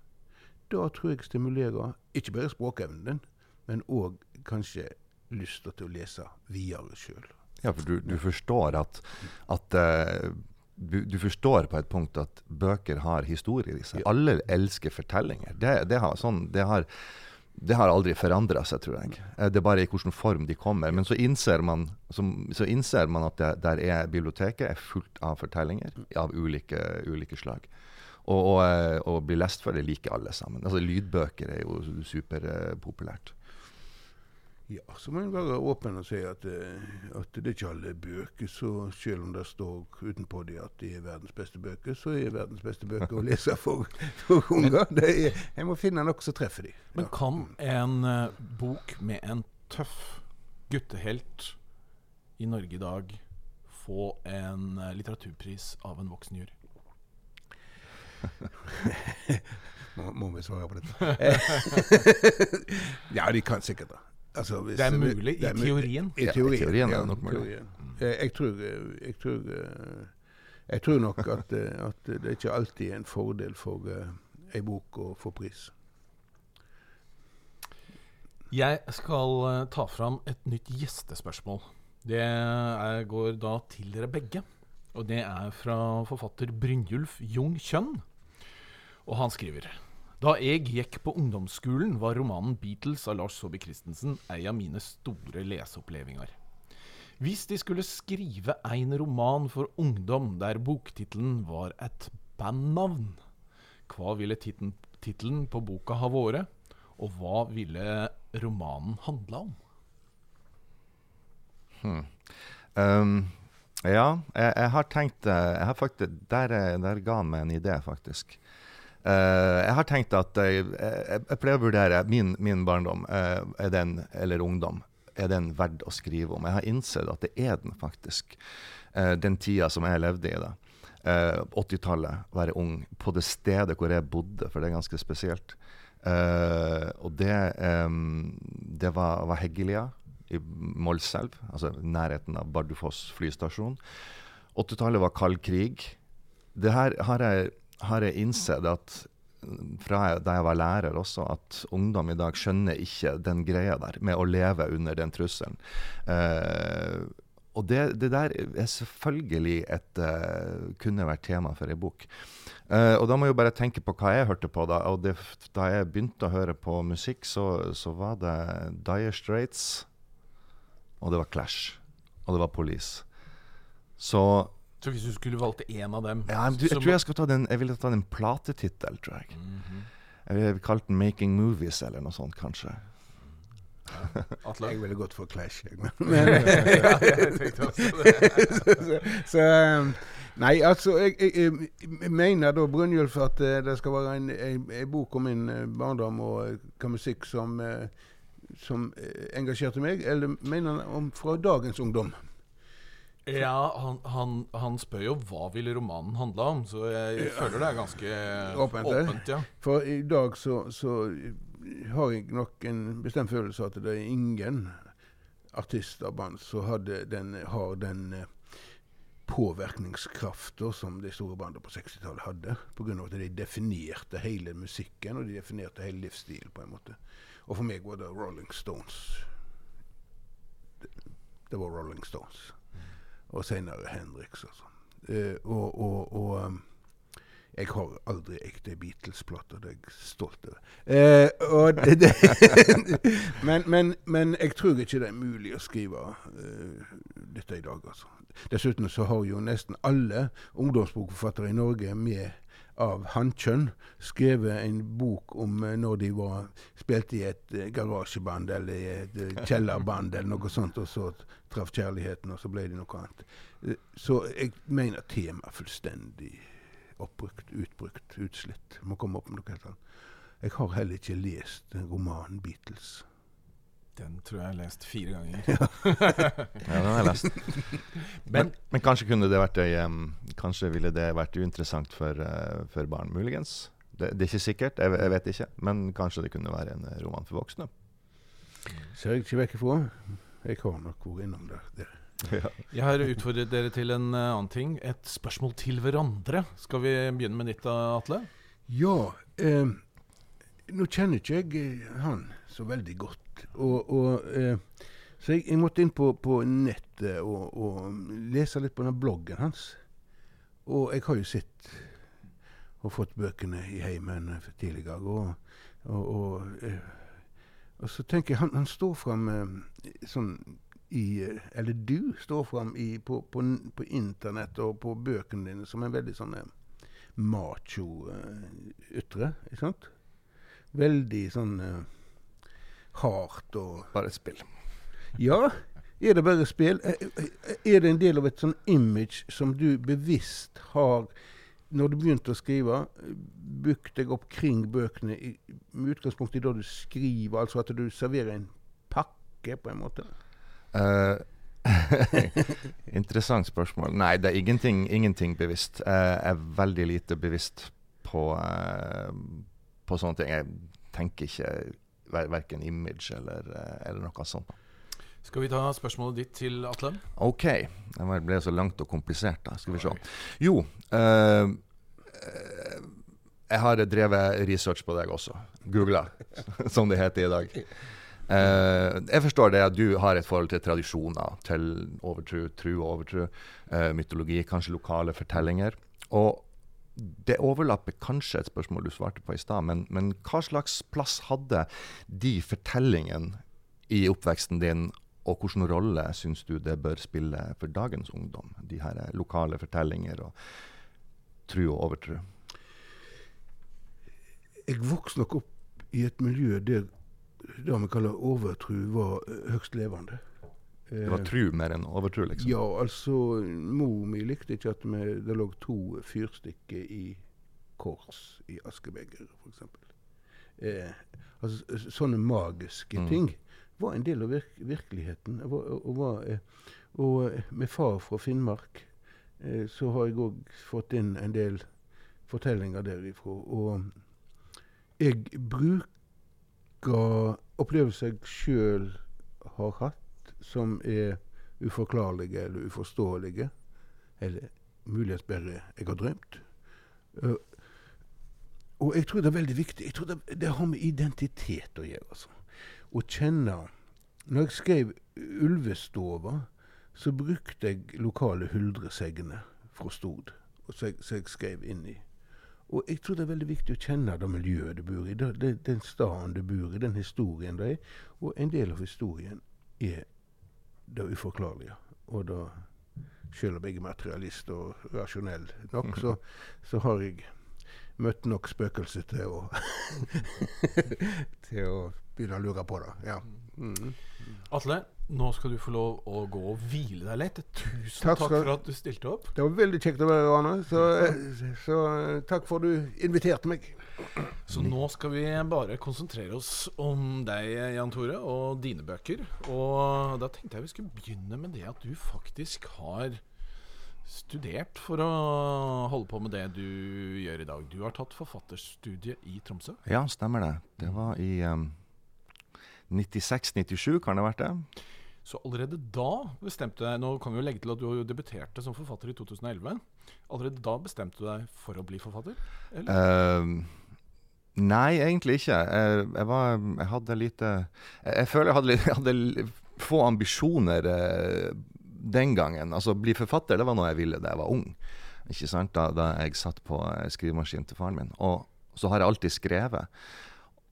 da tror jeg stimulerer ikke bare språkevnen din, men òg kanskje lysta til å lese videre sjøl. Ja, for du, du forstår at, at uh, du, du forstår på et punkt at bøker har historier i seg. Ja. Alle elsker fortellinger. Det, det, har, sånn, det, har, det har aldri forandra seg, tror jeg. Eh, Det er bare i hvilken form de kommer. Men så innser man, som, så innser man at der er biblioteket er fullt av fortellinger av ulike, ulike slag. Og, og, eh, og bli lest for det liker alle sammen. Altså Lydbøker er jo superpopulært. Ja, så må en være åpen og si at, eh, at det er ikke alle bøker, så selv om det står utenpå de at de er verdens beste bøker, så er verdens beste bøker å *laughs* lese for, for unger. Det er, jeg må finne noe som treffer de. Men kan en eh, bok med en tøff guttehelt i Norge i dag få en litteraturpris av en voksen jury? *laughs* Må, må vi svare på dette? *laughs* ja, de kan sikkert det. Altså, hvis- Det er mulig det er i teorien. I Ja, i teorien, ja, er det nok mulig. Eh, Jeg tror, eh, jeg tror eh, Jeg tror nok at, at det ikke alltid er en fordel for ei bok å få pris. Jeg skal ta fram et nytt gjestespørsmål. Det er, går da til dere begge. Og det er fra forfatter Brynjulf Jung Kjønn. Og han skriver Da jeg gikk på ungdomsskolen, var romanen 'Beatles' av Lars Saabye Christensen ei av mine store leseopplevelser. Hvis de skulle skrive en roman for ungdom der boktittelen var et bandnavn, hva ville tittelen på boka ha vært? Og hva ville romanen handla om? Um, ja, jeg, jeg har tenkt eh, jeg har faktisk, der, er- der ga han meg en idé, faktisk. Eh, jeg har tenkt at jeg, jeg, jeg pleier å vurdere min, min barndom, eh, er den, eller ungdom, er den verdt å skrive om? Jeg har innsett at det er den faktisk. Eh, den tida som jeg levde i da. Eh, 80-tallet, være ung, på det stedet hvor jeg bodde, for det er ganske spesielt. Uh, og det, um, det var, var Heggelia i Målselv, altså nærheten av Bardufoss flystasjon. 80-tallet var kald krig. Det her har jeg, har jeg innsett at fra da jeg var lærer også, at ungdom i dag skjønner ikke den greia der med å leve under den trusselen. Eh, og det, det der er selvfølgelig et eh, kunne vært tema for ei bok. Eh, og da må jeg jo bare tenke på hva jeg hørte på da. Og det, da jeg begynte å høre på musikk, så, så var det Dire Straits, og det var Clash, og det var Police. Så Så hvis du skulle valgt én av dem ja, jeg, jeg tror jeg skal ta den Jeg ville ta den platetittel, tror jeg. Jeg ville kalt den 'Making Movies' eller noe sånt, kanskje. Atle? Jeg ville gått for Clash. Jeg, men, *laughs* ja, jeg tenkte også det. *laughs* så, så um, Nei, altså jeg, jeg, jeg, mener da Brynjulf at eh, det skal være en, en, en bok om min eh, barndom og eh, hva musikk som, som engasjerte meg, eller mener han om fra dagens ungdom? Ja, han, han, han spør jo hva ville romanen handle om, så jeg føler det er ganske Åpent, eh? åpent ja. For i dag så, så har jeg nok en bestemt følelse av at det er ingen artister og band som den, har den eh, påvirkningskrafta som de store bandene på 60-tallet hadde. Pga. at de definerte hele musikken, og de definerte hele livsstilen på en måte. Og for meg var det Rolling Stones. Det, det var Rolling Stones. Og senere Hendrix og sånn. Eh, og og, og um, jeg har aldri ekte Beatles-plater, det er jeg stolt over. Eh, *laughs* men, men, men jeg tror ikke det er mulig å skrive uh, dette i dag, altså. Dessuten så har jo nesten alle ungdomsbokforfattere i Norge med av hankjønn skrevet en bok om eh, når de var, spilte i et eh, garasjeband eller i et kjellerband eller noe sånt, og så traff kjærligheten, og så ble det noe annet. Eh, så jeg mener temaet er fullstendig oppbrukt, utbrukt, utslitt. Må komme opp med noe helt annet. Jeg har heller ikke lest romanen 'Beatles'. Den tror jeg jeg har lest fire ganger. *laughs* *laughs* Ja, den har jeg lest. *laughs* Men Men, kanskje kunne det vært ei, Kanskje ville det vært uinteressant for, eh, for barn, muligens. Det, det er ikke sikkert, jeg, jeg vet ikke. Men kanskje det kunne være en roman for voksne. Ser jeg ikke vekk ifra. Jeg har nok vært innom det. der. jeg har utfordret dere til en eh, annen ting. Et spørsmål til hverandre. Skal vi begynne med ditt, Atle? Ja, eh, nå kjenner ikke jeg eh, han så veldig godt. Og, og, eh, så jeg, jeg måtte inn på, på nettet og, og lese litt på den bloggen hans. Og jeg har jo sett og fått bøkene i heimen tidligere. Og, og, og, eh, og så tenker jeg han, han står fram eh, sånn i eh, Eller du står fram på, på, på internett og på bøkene dine som en veldig sånn eh, macho eh, ytre, ikke sant? Veldig sånn hardt og Bare et spill. Ja, er det bare spill? Er det en del av et sånn image som du bevisst har når du begynte å skrive, bygde jeg opp kring bøkene i, med utgangspunkt i da du skriver, altså at du serverer en pakke, på en måte? Uh, *laughs* interessant spørsmål. Nei, det er ingenting, ingenting bevisst. Jeg er veldig lite bevisst på, eh, på sånne ting. Jeg tenker ikke ver verken image eller, eh, eller noe sånt. Skal vi ta spørsmålet ditt til Atle? OK. Det ble så langt og komplisert, da. Skal vi se. Jo. eh, eh, jeg har drevet research på deg også. Googla, *laughs* som det heter i dag. Eh, jeg forstår det at du har et forhold til tradisjoner, til overtro, tru og overtro, eh, mytologi, kanskje lokale fortellinger. Og det overlapper kanskje et spørsmål du svarte på i stad, men, men hva slags plass hadde de fortellingene i oppveksten din, og hvilken rolle syns du det bør spille for dagens ungdom? De her lokale fortellinger og tru og overtru. Jeg vokste nok opp i et miljø der det vi kaller overtru, var eh, høgst levende. Det var Eh, tru mer enn overtru, liksom? Ja, altså Mor mi likte ikke at vi, det lå to fyrstikker i kors i askebegeret, f.eks. Eh, altså, sånne magiske Mm. Var en del av virk virkeligheten. Var- og, var, eh, og eh, med far fra Finnmark eh, så har jeg òg fått inn en del fortellinger derifra. Og jeg bruker opplevelser jeg sjøl har hatt, som er uforklarlige eller uforståelige. Eller muligens bare jeg har drømt. Og jeg tror det er veldig viktig. Jeg tror det, det har med identitet å gjøre. Altså. Å kjenne Når jeg skrev 'Ulvestova', så brukte jeg lokale huldresegner fra Stord, som jeg, jeg skrev inn i. Og jeg tror det er veldig viktig å kjenne det miljøet du bor i, det, det, den staden du bor i, den historien det er. Og en del av historien er det uforklarlige. Og da, selv om jeg er materialist og rasjonell nok, så, så har jeg møtt nok spøkelser til å *laughs* til å begynne å lure på det. Ja. Mm. Atle, nå skal du få lov å gå og hvile deg litt. Tusen Takk takk, for at du stilte opp. Det var veldig kjekt å være her, Arne. Så, så eh, takk for at du inviterte meg. Så nå skal vi bare konsentrere oss om deg, Jan Tore, og dine bøker. Og da tenkte jeg vi skulle begynne med det at du faktisk har studert for å holde på med det du gjør i dag. Du har tatt forfatterstudiet i Tromsø. Ja, stemmer det. Det var i um, 96-97, kan det ha vært det? Så allerede da bestemte deg Nå kan vi jo legge til at du debuterte som forfatter i 2011. Allerede da bestemte du deg for å bli forfatter? Eller? Ehm, nei, egentlig ikke. Jeg, jeg, var, jeg hadde lite Jeg, jeg føler jeg hadde, *laughs* hadde få ambisjoner eh, den gangen. Altså, bli forfatter det var noe jeg ville da jeg var ung. Ikke sant? Da, da jeg satt på eh, skrivemaskinen til faren min. Og så har jeg alltid skrevet.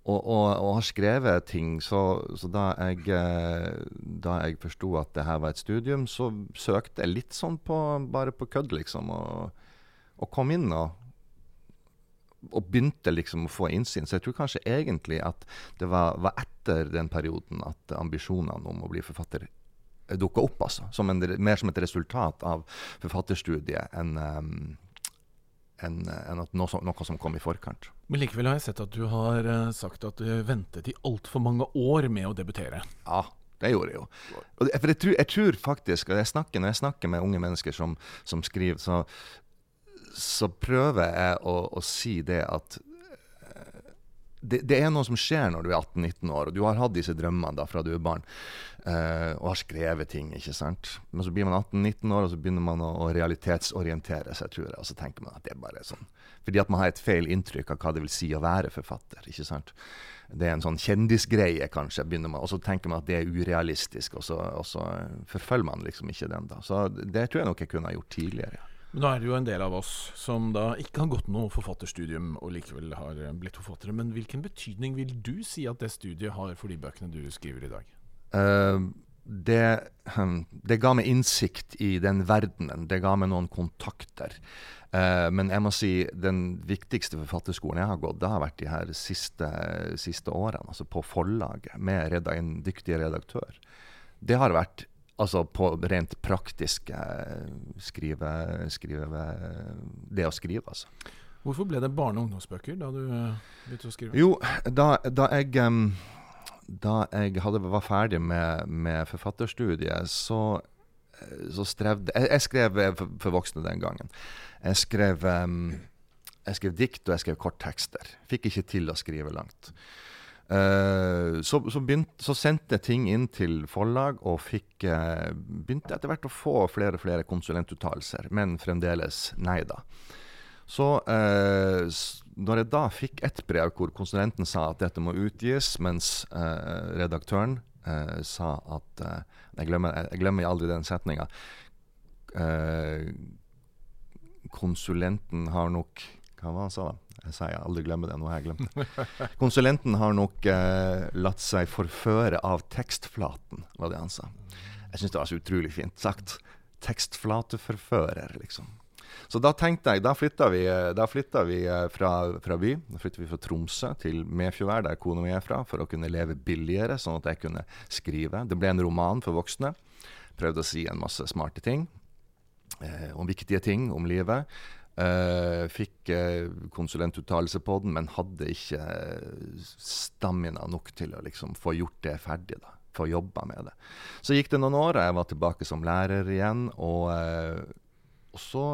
Og, og, og har skrevet ting, så, så da jeg, eh, da jeg forsto at det her var et studium, så søkte jeg litt sånn på, bare på kødd, liksom. Og, og kom inn og og begynte liksom å få innsyn. Så jeg tror kanskje egentlig at det var, var etter den perioden at ambisjonene om å bli forfatter dukka opp. altså. Som en, mer som et resultat av forfatterstudiet enn um, enn en noe, noe som kom i forkant. Men likevel har jeg sett at du har eh, sagt at du ventet i altfor mange år med å debutere. Ja, det gjorde jeg jo. Og det, for jeg tror, jeg tror faktisk, og jeg snakker, når jeg snakker med unge mennesker som, som skriver, så, så prøver jeg å, å si det at det, det er noe som skjer når du er 18-19 år, og du har hatt disse drømmene da fra du er barn, eh, og har skrevet ting. ikke sant? Men så blir man 18-19 år, og så begynner man å, å realitetsorientere seg, tror jeg. Og så tenker man at det er bare sånn. Fordi at man har et feil inntrykk av hva det vil si å være forfatter. ikke sant? Det er en sånn kjendisgreie, kanskje, begynner man, og så tenker man at det er urealistisk, og så, og så forfølger man liksom ikke den. da. Så det tror jeg nok jeg kunne ha gjort tidligere. Men nå er det jo en del av oss som da ikke har gått noe forfatterstudium og likevel har eh, blitt forfattere. Men hvilken betydning vil du si at det studiet har for de bøkene du skriver i dag? Uh, det, hm, det ga meg innsikt i den verdenen. Det ga meg noen kontakter. Uh, men jeg må si den viktigste forfatterskolen jeg har gått, det har vært de her siste, siste årene. Altså på forlaget, med en dyktig redaktør. Det har vært altså på rent praktisk eh, skrive, skrive Det å skrive, altså. Hvorfor ble det barne- og ungdomsbøker da du eh, begynte å skrive? Jo, da, da jeg um, da jeg hadde, var ferdig med, med forfatterstudiet, så, så strevde jeg, jeg skrev for, for, voksne den gangen. Jeg skrev, um, jeg skrev dikt og jeg skrev korttekster. Fikk ikke til å skrive langt. Uh, så, så, begynt, så, sendte jeg ting inn til forlag og fikk, uh, begynte etter hvert å få flere og flere konsulentuttalelser, men fremdeles nei da. Så eh, når jeg da fikk et brev hvor konsulenten sa at dette må utgis, mens redaktøren sa at jeg glemmer, jeg, glemmer, aldri den setninga. konsulenten har nok Hva var han sa da? Jeg sier jeg aldri glemmer det. Nå har jeg glemt det. *laughs* Konsulenten har nok eh, latt seg forføre av tekstflaten, var det han sa. Jeg syns det var så utrolig fint sagt. Tekstflateforfører, liksom. Så da tenkte jeg, da flytta vi, eh, da flytta vi eh, fra, fra, by. Da flytta vi fra Tromsø til Mefjordvær, der kona mi er fra, for å kunne leve billigere, sånn at jeg kunne skrive. Det ble en roman for voksne. Prøvde å si en masse smarte ting. Eh, om viktige ting om livet. Uh, fikk uh, konsulentuttalelse på den, men hadde ikke uh, stamina nok til å liksom, få gjort det ferdig. da, Få jobba med det. Så gikk det noen år, og jeg var tilbake som lærer igjen. Og, og så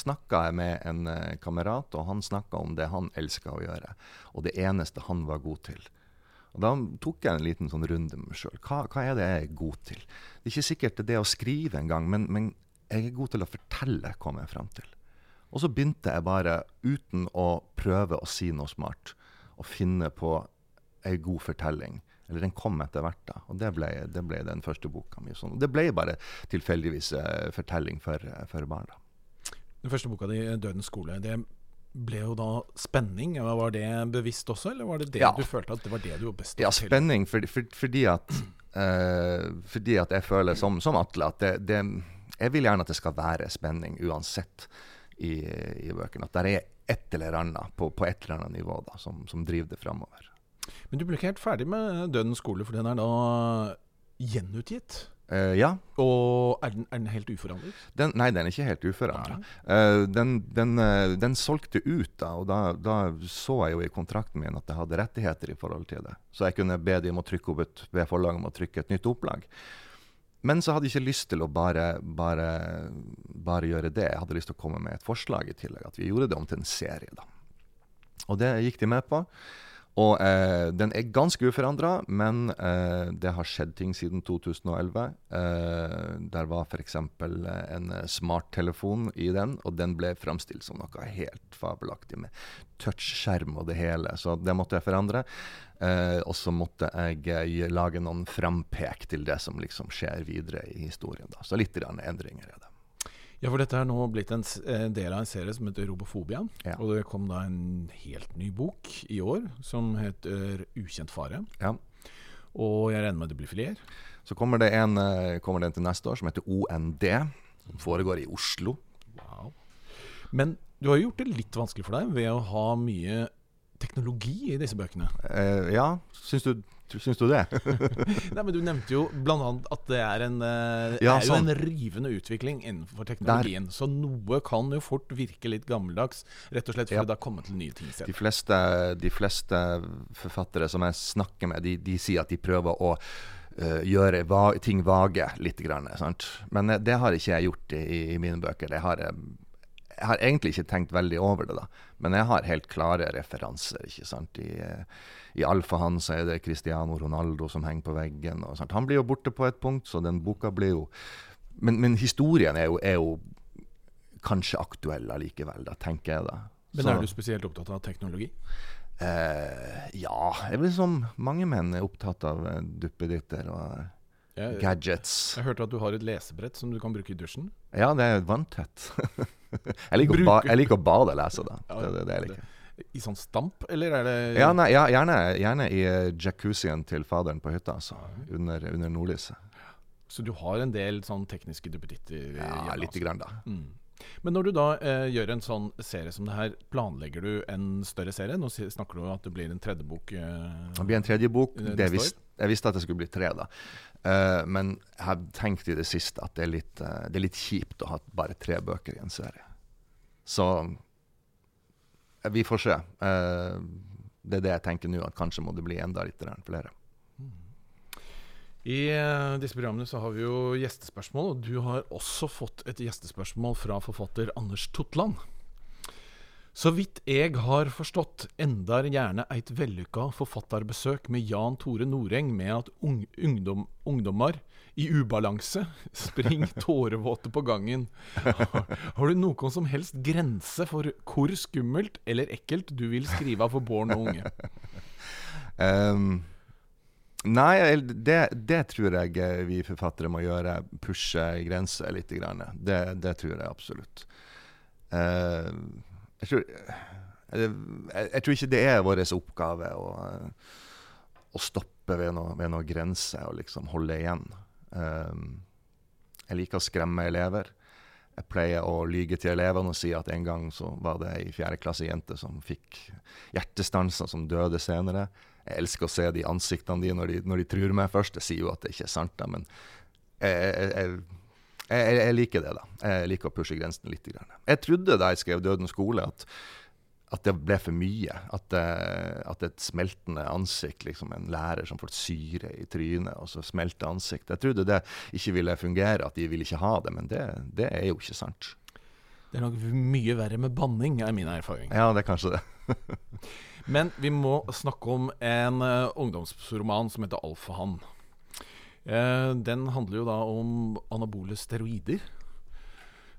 snakka jeg med en kamerat, og han snakka om det han elska å gjøre. Og det eneste han var god til. Og Da tok jeg en liten sånn runde med meg sjøl. Hva, hva, er det jeg er god til? Det er ikke sikkert det å skrive engang, men, men jeg er god til å fortelle, kom jeg fram til. Og så begynte jeg bare, uten å prøve å si noe smart, å finne på ei god fortelling. Eller den kom etter hvert, da. Og det ble, det ble den første boka mi. Sånn. Det ble bare tilfeldigvis uh, fortelling for, for barn. da. Den første boka di, 'Dødens skole', det ble jo da spenning. Var det bevisst også, eller var det det ja. du følte at det var det du var best til? Ja, spenning for, for, fordi, at, uh, fordi at jeg føler som, som Atle at det, det jeg vil gjerne at det skal være spenning uansett i, i bøkene. At det er et eller annet på, på et eller annet nivå da, som, som, driver det framover. Men du ble ikke helt ferdig med Dødens skole, for den er da gjenutgitt? Uh, ja. Og er den, er den helt uforandret? Den, nei, den er ikke helt uforandret. Uh, den, den, uh, den, solgte ut, da, og da, da, så jeg jo i kontrakten min at jeg hadde rettigheter i forhold til det. Så jeg kunne be dem om å trykke opp et, be forlaget om å trykke et nytt opplag. Men så hadde jeg ikke lyst til å bare, bare, bare, gjøre det. Jeg hadde lyst til å komme med et forslag i tillegg. At vi gjorde det om til en serie. da. Og det gikk de med på. Og eh, den er ganske uforandra, men eh, det har skjedd ting siden 2011. Eh, der var f.eks. en smarttelefon i den, og den ble framstilt som noe helt fabelaktig med touchskjerm og det hele. Så det måtte jeg forandre. Eh, og så måtte jeg eh, lage noen frampek til det som liksom skjer videre i historien. Da. Så litt endringer er det. Ja, for dette er nå blitt en, del av en serie som heter Robofobia. Ja. Og det kom da en helt ny bok i år som heter 'Ukjent fare'. Ja. Og jeg regner med det blir flere? Så kommer det, en, eh, kommer det en til neste år som heter OND. Som foregår i Oslo. Wow. Men du har gjort det litt vanskelig for deg ved å ha mye teknologi i disse bøkene. Eh, ja, syns du Syns du det? *laughs* Nei, men Du nevnte jo bl.a. at det er, en, uh, ja, er sånn. en rivende utvikling innenfor teknologien. Der. Så noe kan jo fort virke litt gammeldags, rett og slett fordi ja. det har kommet til nye ting. De fleste, de fleste, forfattere som jeg snakker med, de, de sier at de prøver å uh, gjøre va ting vage litt. Grann, Men uh, det har ikke jeg gjort i, i mine bøker. Det har jeg jeg har egentlig ikke tenkt veldig over det, da. Men jeg har helt klare referanser. ikke sant? I, i Alfahan så er det Cristiano Ronaldo som henger på veggen. Og, han blir jo borte på et punkt, så den boka blir jo Men, men historien er jo, er jo, kanskje aktuell allikevel, da, tenker jeg da. Men er du spesielt opptatt av teknologi? Eh, ja, jeg vil som mange menn er opptatt av eh, duppeditter og jeg, gadgets. Jeg hørte at du har et lesebrett som du kan bruke i dusjen? Ja, det er vanntett. *laughs* *laughs* jeg, liker ba, jeg, liker å bade og lese, da. Ja, det, det, det jeg liker. I sånn stamp, eller er det Ja, nei, ja gjerne, gjerne i eh, jacuzzien til faderen på hytta, altså. Under, under nordlyset. Så du har en del sånn tekniske duppeditter? Ja, lite altså. grann, da. Mm. Men når du da eh, gjør en sånn serie som det her, planlegger du en større serie? Nå snakker du om at det blir en tredje bok. Eh, Det blir en tredje bok. Eh, Det visst, jeg visste at det skulle bli tre, da. Eh, men jeg har tenkt i det siste at det er, litt, uh, det er litt kjipt å ha bare tre bøker i en serie. Så uh, vi får se. Det er det jeg tenker nå, at kanskje må det bli enda litt flere. I disse programmene så har vi jo gjestespørsmål, og du har også fått et gjestespørsmål fra forfatter Anders Totland. Så vidt jeg har forstått, endar gjerne eit vellykka forfatterbesøk med Jan Tore Noreng med at ung, ungdom, ungdommer i ubalanse springer *laughs* tårevåte på gangen. Har, har du noen som helst grense for hvor skummelt eller ekkelt du vil skrive for barn og unge? *laughs* Um, nei, det, det tror jeg vi forfattere må gjøre. Pushe grenser litt. Det, det tror jeg absolutt. Eh, jeg, tror, jeg, jeg tror ikke det er vår oppgave å, å stoppe ved noen noe grense og liksom holde igjen. Ehm, jeg liker å skremme elever. Jeg pleier å lyge til elevene og si at en gang så var det ei fjerdeklassejente som fikk hjertestanser, som døde senere. Jeg elsker å se de ansiktene de når de, når de truer meg først. Jeg sier jo at det ikke er sant, da, men jeg, jeg, jeg, jeg, jeg liker det, da. Jeg liker å pushe grensen litt. Jeg trodde da jeg skrev 'Dødens skole', at, at det ble for mye. At, at et smeltende ansikt, liksom en lærer som får syre i trynet, og så smelter ansikt. Jeg trodde det ikke ville fungere, at de ville ikke ha det, men det, det er jo ikke sant. Det er nok mye verre med banning, er min erfaring. Ja, det er kanskje det. *laughs* Men vi må snakke om en eh, ungdomsroman som heter Alfahann. Uh, den handler jo da om anabole steroider.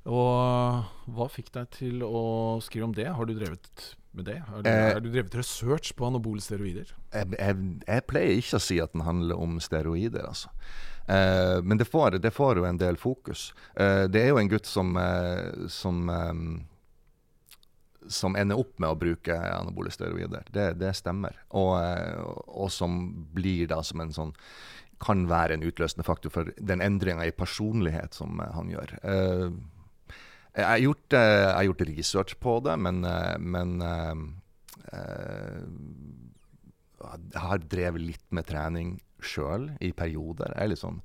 Og hva fikk deg til å skrive om det? Har du drevet med det? Har du, Eh, har du drevet research på anabole steroider? Jeg, jeg, jeg pleier ikke å si at den handler om steroider, altså. Eh, men det får, det får jo en del fokus. Eh, det er jo en gutt som, eh, som eh, som ender opp med å bruke anabole steroider. Det, det stemmer. Og, eh, og som blir da som en sånn Kan være en utløsende faktor for den endringa i personlighet som eh, han gjør. Eh, jeg har gjort, eh, jeg har gjort research på det, men, men jeg har drevet litt med trening sjøl i perioder. Jeg er litt sånn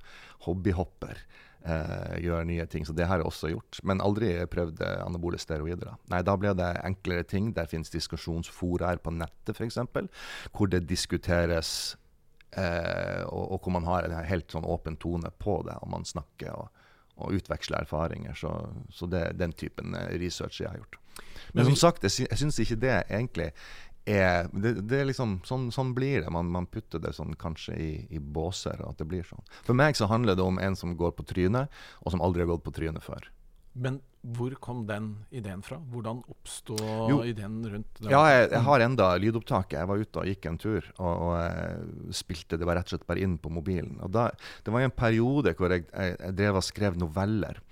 hobbyhopper. Uh, gjør nye ting. Så det har jeg også gjort. Men aldri prøvd anabole steroider. Da. Nei, da blir det enklere ting. Der finnes diskusjonsforaer på nettet, f.eks., hvor det diskuteres eh, og, og hvor man har en helt sånn åpen tone på det, og man snakker og, og utveksler erfaringer. Så, så det er den typen eh, research jeg har gjort. Men, som sagt, jeg, sy syns ikke det egentlig er det, det er liksom, sånn, sånn blir det. Man, man putter det sånn kanskje i, i båser, at det blir sånn. For meg så handler det om en som går på trynet, og som aldri har gått på trynet før. Men hvor kom den ideen fra? Hvordan oppstod ideen rundt det? Ja, jeg, jeg har enda lydopptaket. Jeg var ute og gikk en tur, og, og spilte det var rett og slett bare inn på mobilen. Og da, det var en periode hvor jeg, jeg, jeg drev og skrev noveller.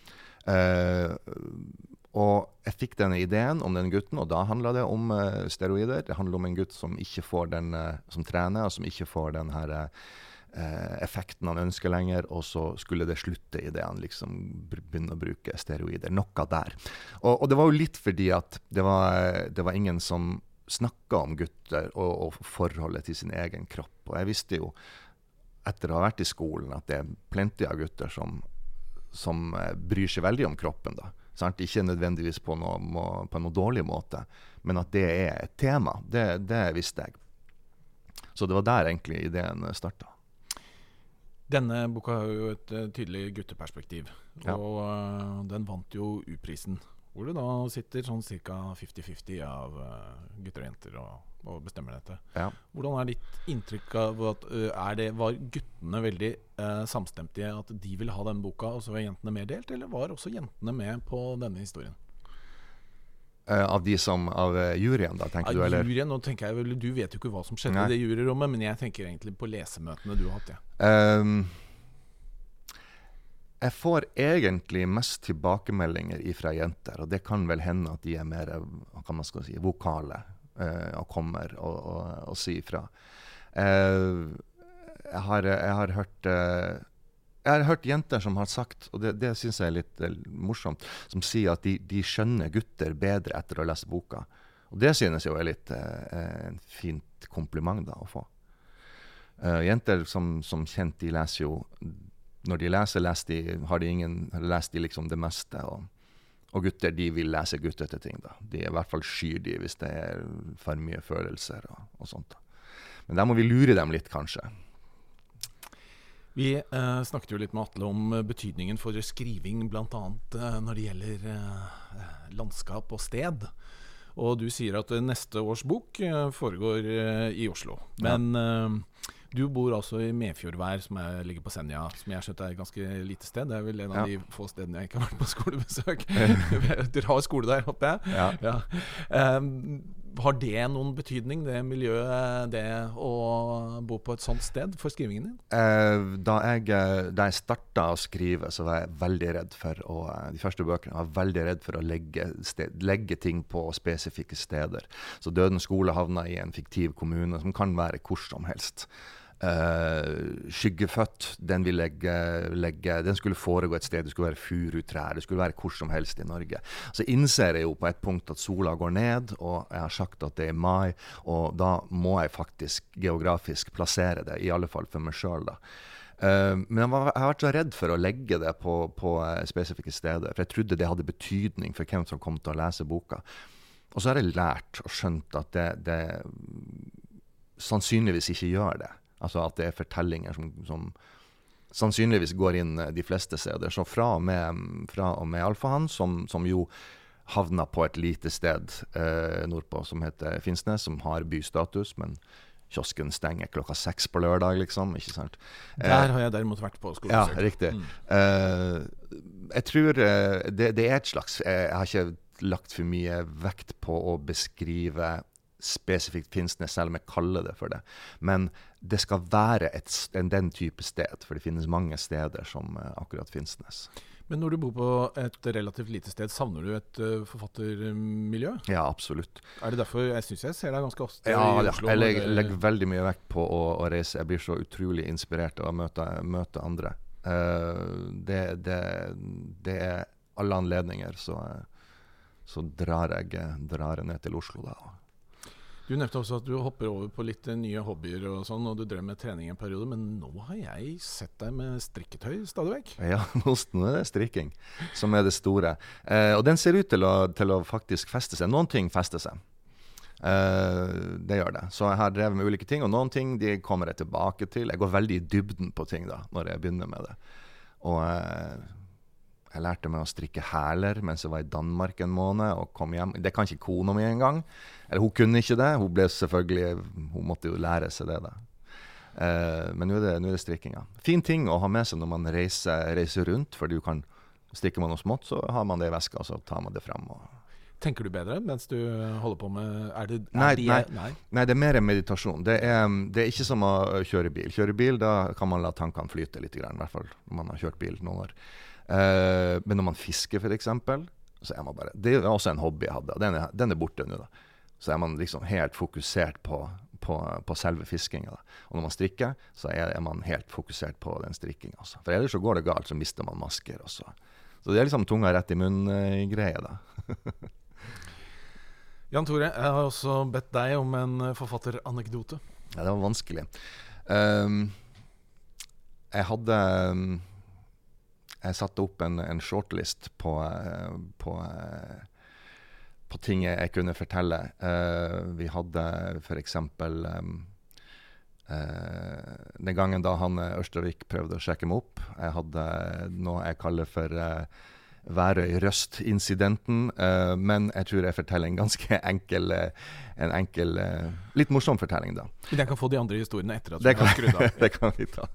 Uh, og jeg fikk denne ideen om den gutten, og da handla det om uh, steroider. Det handler om en gutt som ikke får den, uh, som trener, og som ikke får den her eh, effekten han ønsker lenger, og så skulle det slutte idet han liksom begynner å bruke steroider. Noe der. Og, og det var jo litt fordi at det var, det var ingen som snakka om gutter og, og forholdet til sin egen kropp. Og jeg visste jo, etter å ha vært i skolen, at det er plenty av gutter som, som eh, bryr seg veldig om kroppen. da. Sant? Ikke nødvendigvis på noe, på noe dårlig måte, men at det er et tema. Det, det visste jeg. Så det var der egentlig ideen starta. Denne boka har jo et eh, tydelig gutteperspektiv, Ja. og uh, den vant jo U-prisen. Hvor det da sitter sånn ca. 50-50 av uh, gutter og jenter og, og bestemmer dette. Ja. Hvordan er ditt inntrykk av at uh, er det, Var guttene veldig samstemte i at de ville ha denne boka, og så var jentene mer delt, eller var også jentene med på denne historien? Eh, av de som Av eh, juryen, da, tenker du? Ja, Eller? juryen, nå tenker jeg vel, Du vet jo ikke hva som skjedde Nei. i det juryrommet, men jeg tenker egentlig på lesemøtene du har hatt. Ja. Um, jeg får egentlig mest tilbakemeldinger fra jenter, og det kan vel hende at de er mer hva man skal si, vokale. uh, og kommer og, og, og sier fra. Uh, jeg, har, jeg har hørt eh, jeg har hørt jenter som har sagt, og det, det syns jeg er litt eh, morsomt, som sier at de, de, skjønner gutter bedre etter å ha lest boka. Og det synes jeg er litt eh, en fint kompliment da, å få. Uh, jenter som, som, kjent, de leser jo Når de leser, leser de, har de ingen, leser de liksom det meste. Og, og, gutter de vil lese guttete ting. da. De er i hvert fall skyr de hvis det er for mye følelser og, og sånt. Men der må vi lure dem litt, kanskje. Vi eh, snakket jo litt med Atle om eh, betydningen for skriving bl.a. Eh, når det gjelder eh, landskap og sted. Og du sier at eh, neste års bok eh, foregår i Oslo. Men ja. Du bor altså i Medfjordvær, som er, ligger på Senja, som jeg har skjønt er et ganske lite sted. Det er vel en av ja. de få stedene jeg ikke har vært på skolebesøk. *laughs* *laughs* Dere har skole der, håper jeg? Ja. ja. Um, har det noen betydning, det miljøet, det å bo på et sånt sted, for skrivingen din? Uh, da jeg, eh, da jeg starta å skrive, så var jeg veldig redd for å eh, De første bøkene var veldig redd for å legge, sted, legge ting på spesifikke steder. Så Døden skole havna i en fiktiv kommune, som kan være hvor som helst. Uh, Skyggefødt, den, legge, legge, den skulle foregå et sted. Det skulle være furutrær. Det skulle være hvor som helst i Norge. Så innser jeg jo på et punkt at sola går ned, og jeg har sagt at det er mai. Og da må jeg faktisk geografisk plassere det, i alle fall for meg sjøl, da. Uh, men jeg, var, jeg, har vært så redd for å legge det på, på uh, spesifikke steder. For jeg trodde det hadde betydning for hvem som kom til å lese boka. Og så har jeg lært og skjønt at det, det sannsynligvis ikke gjør det. Altså at det er fortellinger som, som sannsynligvis går inn eh, de fleste steder. Så fra og med, fra og med Alfahann, som, som, jo havna på et lite sted eh, nordpå som heter Finnsnes, som har bystatus, men kiosken stenger klokka seks på lørdag, liksom. ikke sant? Der eh, har jeg derimot vært på skolebesøk. Ja, riktig. Mm. Eh, jeg tror eh, det, det, er et slags Jeg har ikke lagt for mye vekt på å beskrive spesifikt Finnsnes, selv om jeg kaller det for det. Men det skal være et, en, den type sted, for det finnes mange steder som uh, akkurat Finnsnes. Men når du bor på et relativt lite sted, savner du et uh, forfattermiljø? Ja, absolutt. Er det derfor jeg syns jeg ser deg ganske ofte ja, i Oslo? Ja, jeg legger, legger, veldig mye vekt på å, å, reise. Jeg blir så utrolig inspirert av å møte, møte andre. Uh, det, det, det, er alle anledninger, så, så drar, jeg, drar jeg ned til Oslo da. Du nevnte også at du hopper over på litt nye hobbyer og sånn, og du drev med trening en periode, men nå har jeg sett deg med strikketøy stadig vekk? Ja, *laughs* nå er det strikking som er det store. Eh, og den ser ut til å, til å, faktisk feste seg. Noen ting fester seg. Eh, det gjør det. Så jeg har drevet med ulike ting, og noen ting de kommer jeg tilbake til. Jeg går veldig i dybden på ting da, når jeg begynner med det. Og eh, jeg lærte meg å strikke hæler mens jeg var i Danmark en måned og kom hjem. Det kan ikke kona mi engang. Eller hun kunne ikke det. Hun ble selvfølgelig, hun måtte jo lære seg det. da. Eh, men nå er, er det strikkinga. Fin ting å ha med seg når man reiser, reiser rundt. for du kan, Strikker man noe smått, så har man det i veska, og så tar man det fram. Tenker du bedre mens du holder på med er det, er nei, de, nei, nei. nei, det er mer meditasjon. Det er, det er, ikke som å kjøre bil. Kjøre bil, da kan man la tankene flyte litt, i hvert fall når man har kjørt bil noen år. Uh, men når man fisker, f.eks., så er man bare Det er også en hobby jeg hadde, den er, den er borte nå. da. Så er man liksom helt fokusert på, på, på selve fiskinga. Og når man strikker, så er, er, man helt fokusert på den strikkinga. For ellers så går det galt, så mister man masker. Også. Så det er liksom tunga rett i munnen-greie, da. *laughs* Jan Tore, jeg har også bedt deg om en forfatteranekdote. Ja, det var vanskelig. Um, jeg hadde um, jeg satte opp en, en shortlist på, eh, på, eh, på, ting jeg, kunne fortelle. Uh, vi hadde f.eks. Uh, den gangen da han Ørstavik prøvde å sjekke meg opp. Jeg hadde noe jeg kaller for Værøy-Røst-incidenten. Uh, men jeg tror jeg forteller en ganske *laughs* enkel, en enkel litt morsom fortelling, da. Men jeg kan få de andre historiene etter at du har skrudd av? *laughs* det kan vi ta.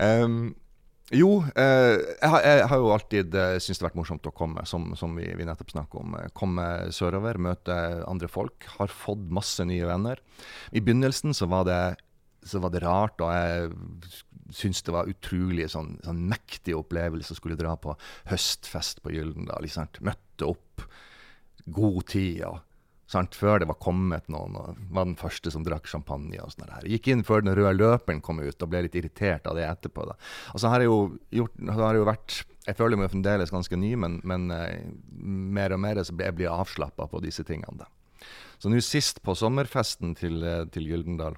um, *laughs* Jo, eh, jeg, har, jeg, har, jo alltid eh, syntes det har vært morsomt å komme, som, som vi, vi, nettopp snakket om. Eh, komme sørover, møte andre folk. Har fått masse nye venner. I begynnelsen så var det, så var det rart, og jeg syntes det var utrolig sånn, sånn mektig opplevelse å skulle dra på høstfest på Gyldendal. Møtte opp, god tid. og Sant? Før det var kommet noen, og var den første som drakk champagne. og sånt der. Gikk inn før den røde løperen kom ut, og ble litt irritert av det etterpå. da. Og så har jeg jo gjort, har jeg jo vært Jeg føler meg fremdeles ganske ny, men, men eh, mer og mer så blir jeg blir avslappa på disse tingene. da. Så nå sist på sommerfesten til, eh, til Gyldendal,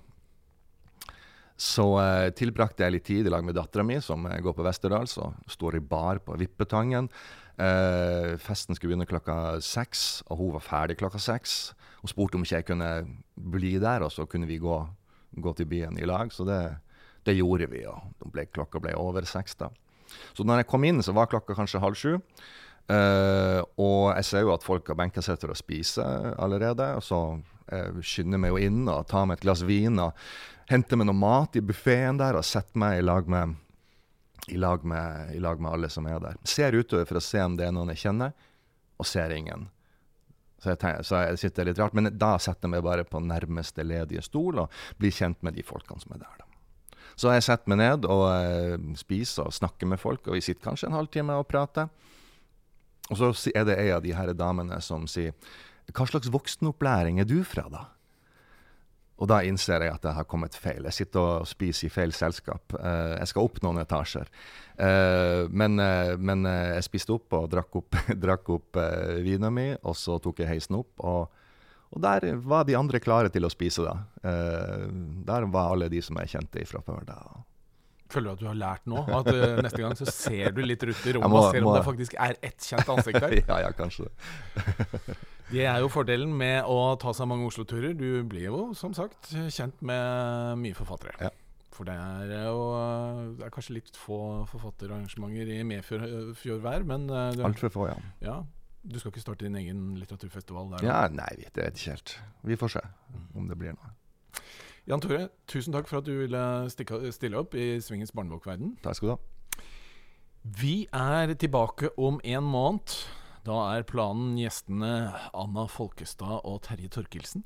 så eh, tilbrakte jeg litt tid i lag med dattera mi, som eh, går på Westerdals og står i bar på Vippetangen. Eh, festen skulle begynne klokka seks, og hun var ferdig klokka seks. Hun spurte om ikke jeg kunne bli der, og så kunne vi gå, gå til byen i lag. Så det, det gjorde vi, og ble, klokka ble over seks da. Så når jeg kom inn, så var klokka kanskje halv sju. Eh, og jeg ser jo at folk har benka seg til å spise allerede. Og så uh, skynder jeg meg jo inn og tar meg et glass vin og henter meg noe mat i buffeen der og setter meg i lag med i lag, med, i lag med alle som er der. Ser utover for å se om det er noen jeg kjenner, og ser ingen. Så jeg, tenker, så jeg sitter litt rart, Men da setter jeg meg bare på nærmeste ledige stol og blir kjent med de folkene som er der. Da. Så jeg setter meg ned og eh, spiser og snakker med folk, og vi sitter kanskje en halvtime og prater. Og så er det ei av de her damene som sier Hva slags voksenopplæring er du fra, da? Og da innser jeg at jeg har kommet feil. Jeg sitter og spiser i feil selskap. Uh, jeg skal opp noen etasjer. Uh, men, uh, men jeg spiste opp og drakk opp, *laughs* drakk opp vina mi, og så tok jeg heisen opp. Og, og, der var de andre klare til å spise, da. der var alle de som jeg kjente fra før. da. Føler du at du har lært nå? At uh, neste gang så ser du litt rundt i rommet må, og ser om må... det faktisk er ett kjent ansikt der? *laughs* ja, ja, kanskje *laughs* det. er jo fordelen med å ta seg mange Oslo-turer. Du blir jo som sagt kjent med mye forfattere. Ja. For det er jo det er kanskje litt få forfatterarrangementer i Medfjordvær, men uh, Altfor få, ja. ja. Du skal ikke starte din egen litteraturfestival der? Ja, Nei, det vet ikke helt. Vi får se om det blir noe. Jan Tore, tusen takk for at du ville stikke, stille opp i Svingens barnebokverden. Takk skal du ha. Vi er tilbake om en måned. Da er planen gjestene Anna Folkestad og Terje Torkelsen.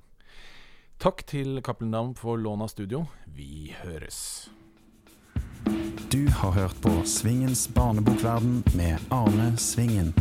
Takk til Cappelen Dam for lån av studio. Vi høres. Du har hørt på Svingens barnebokverden med Arne Svingen.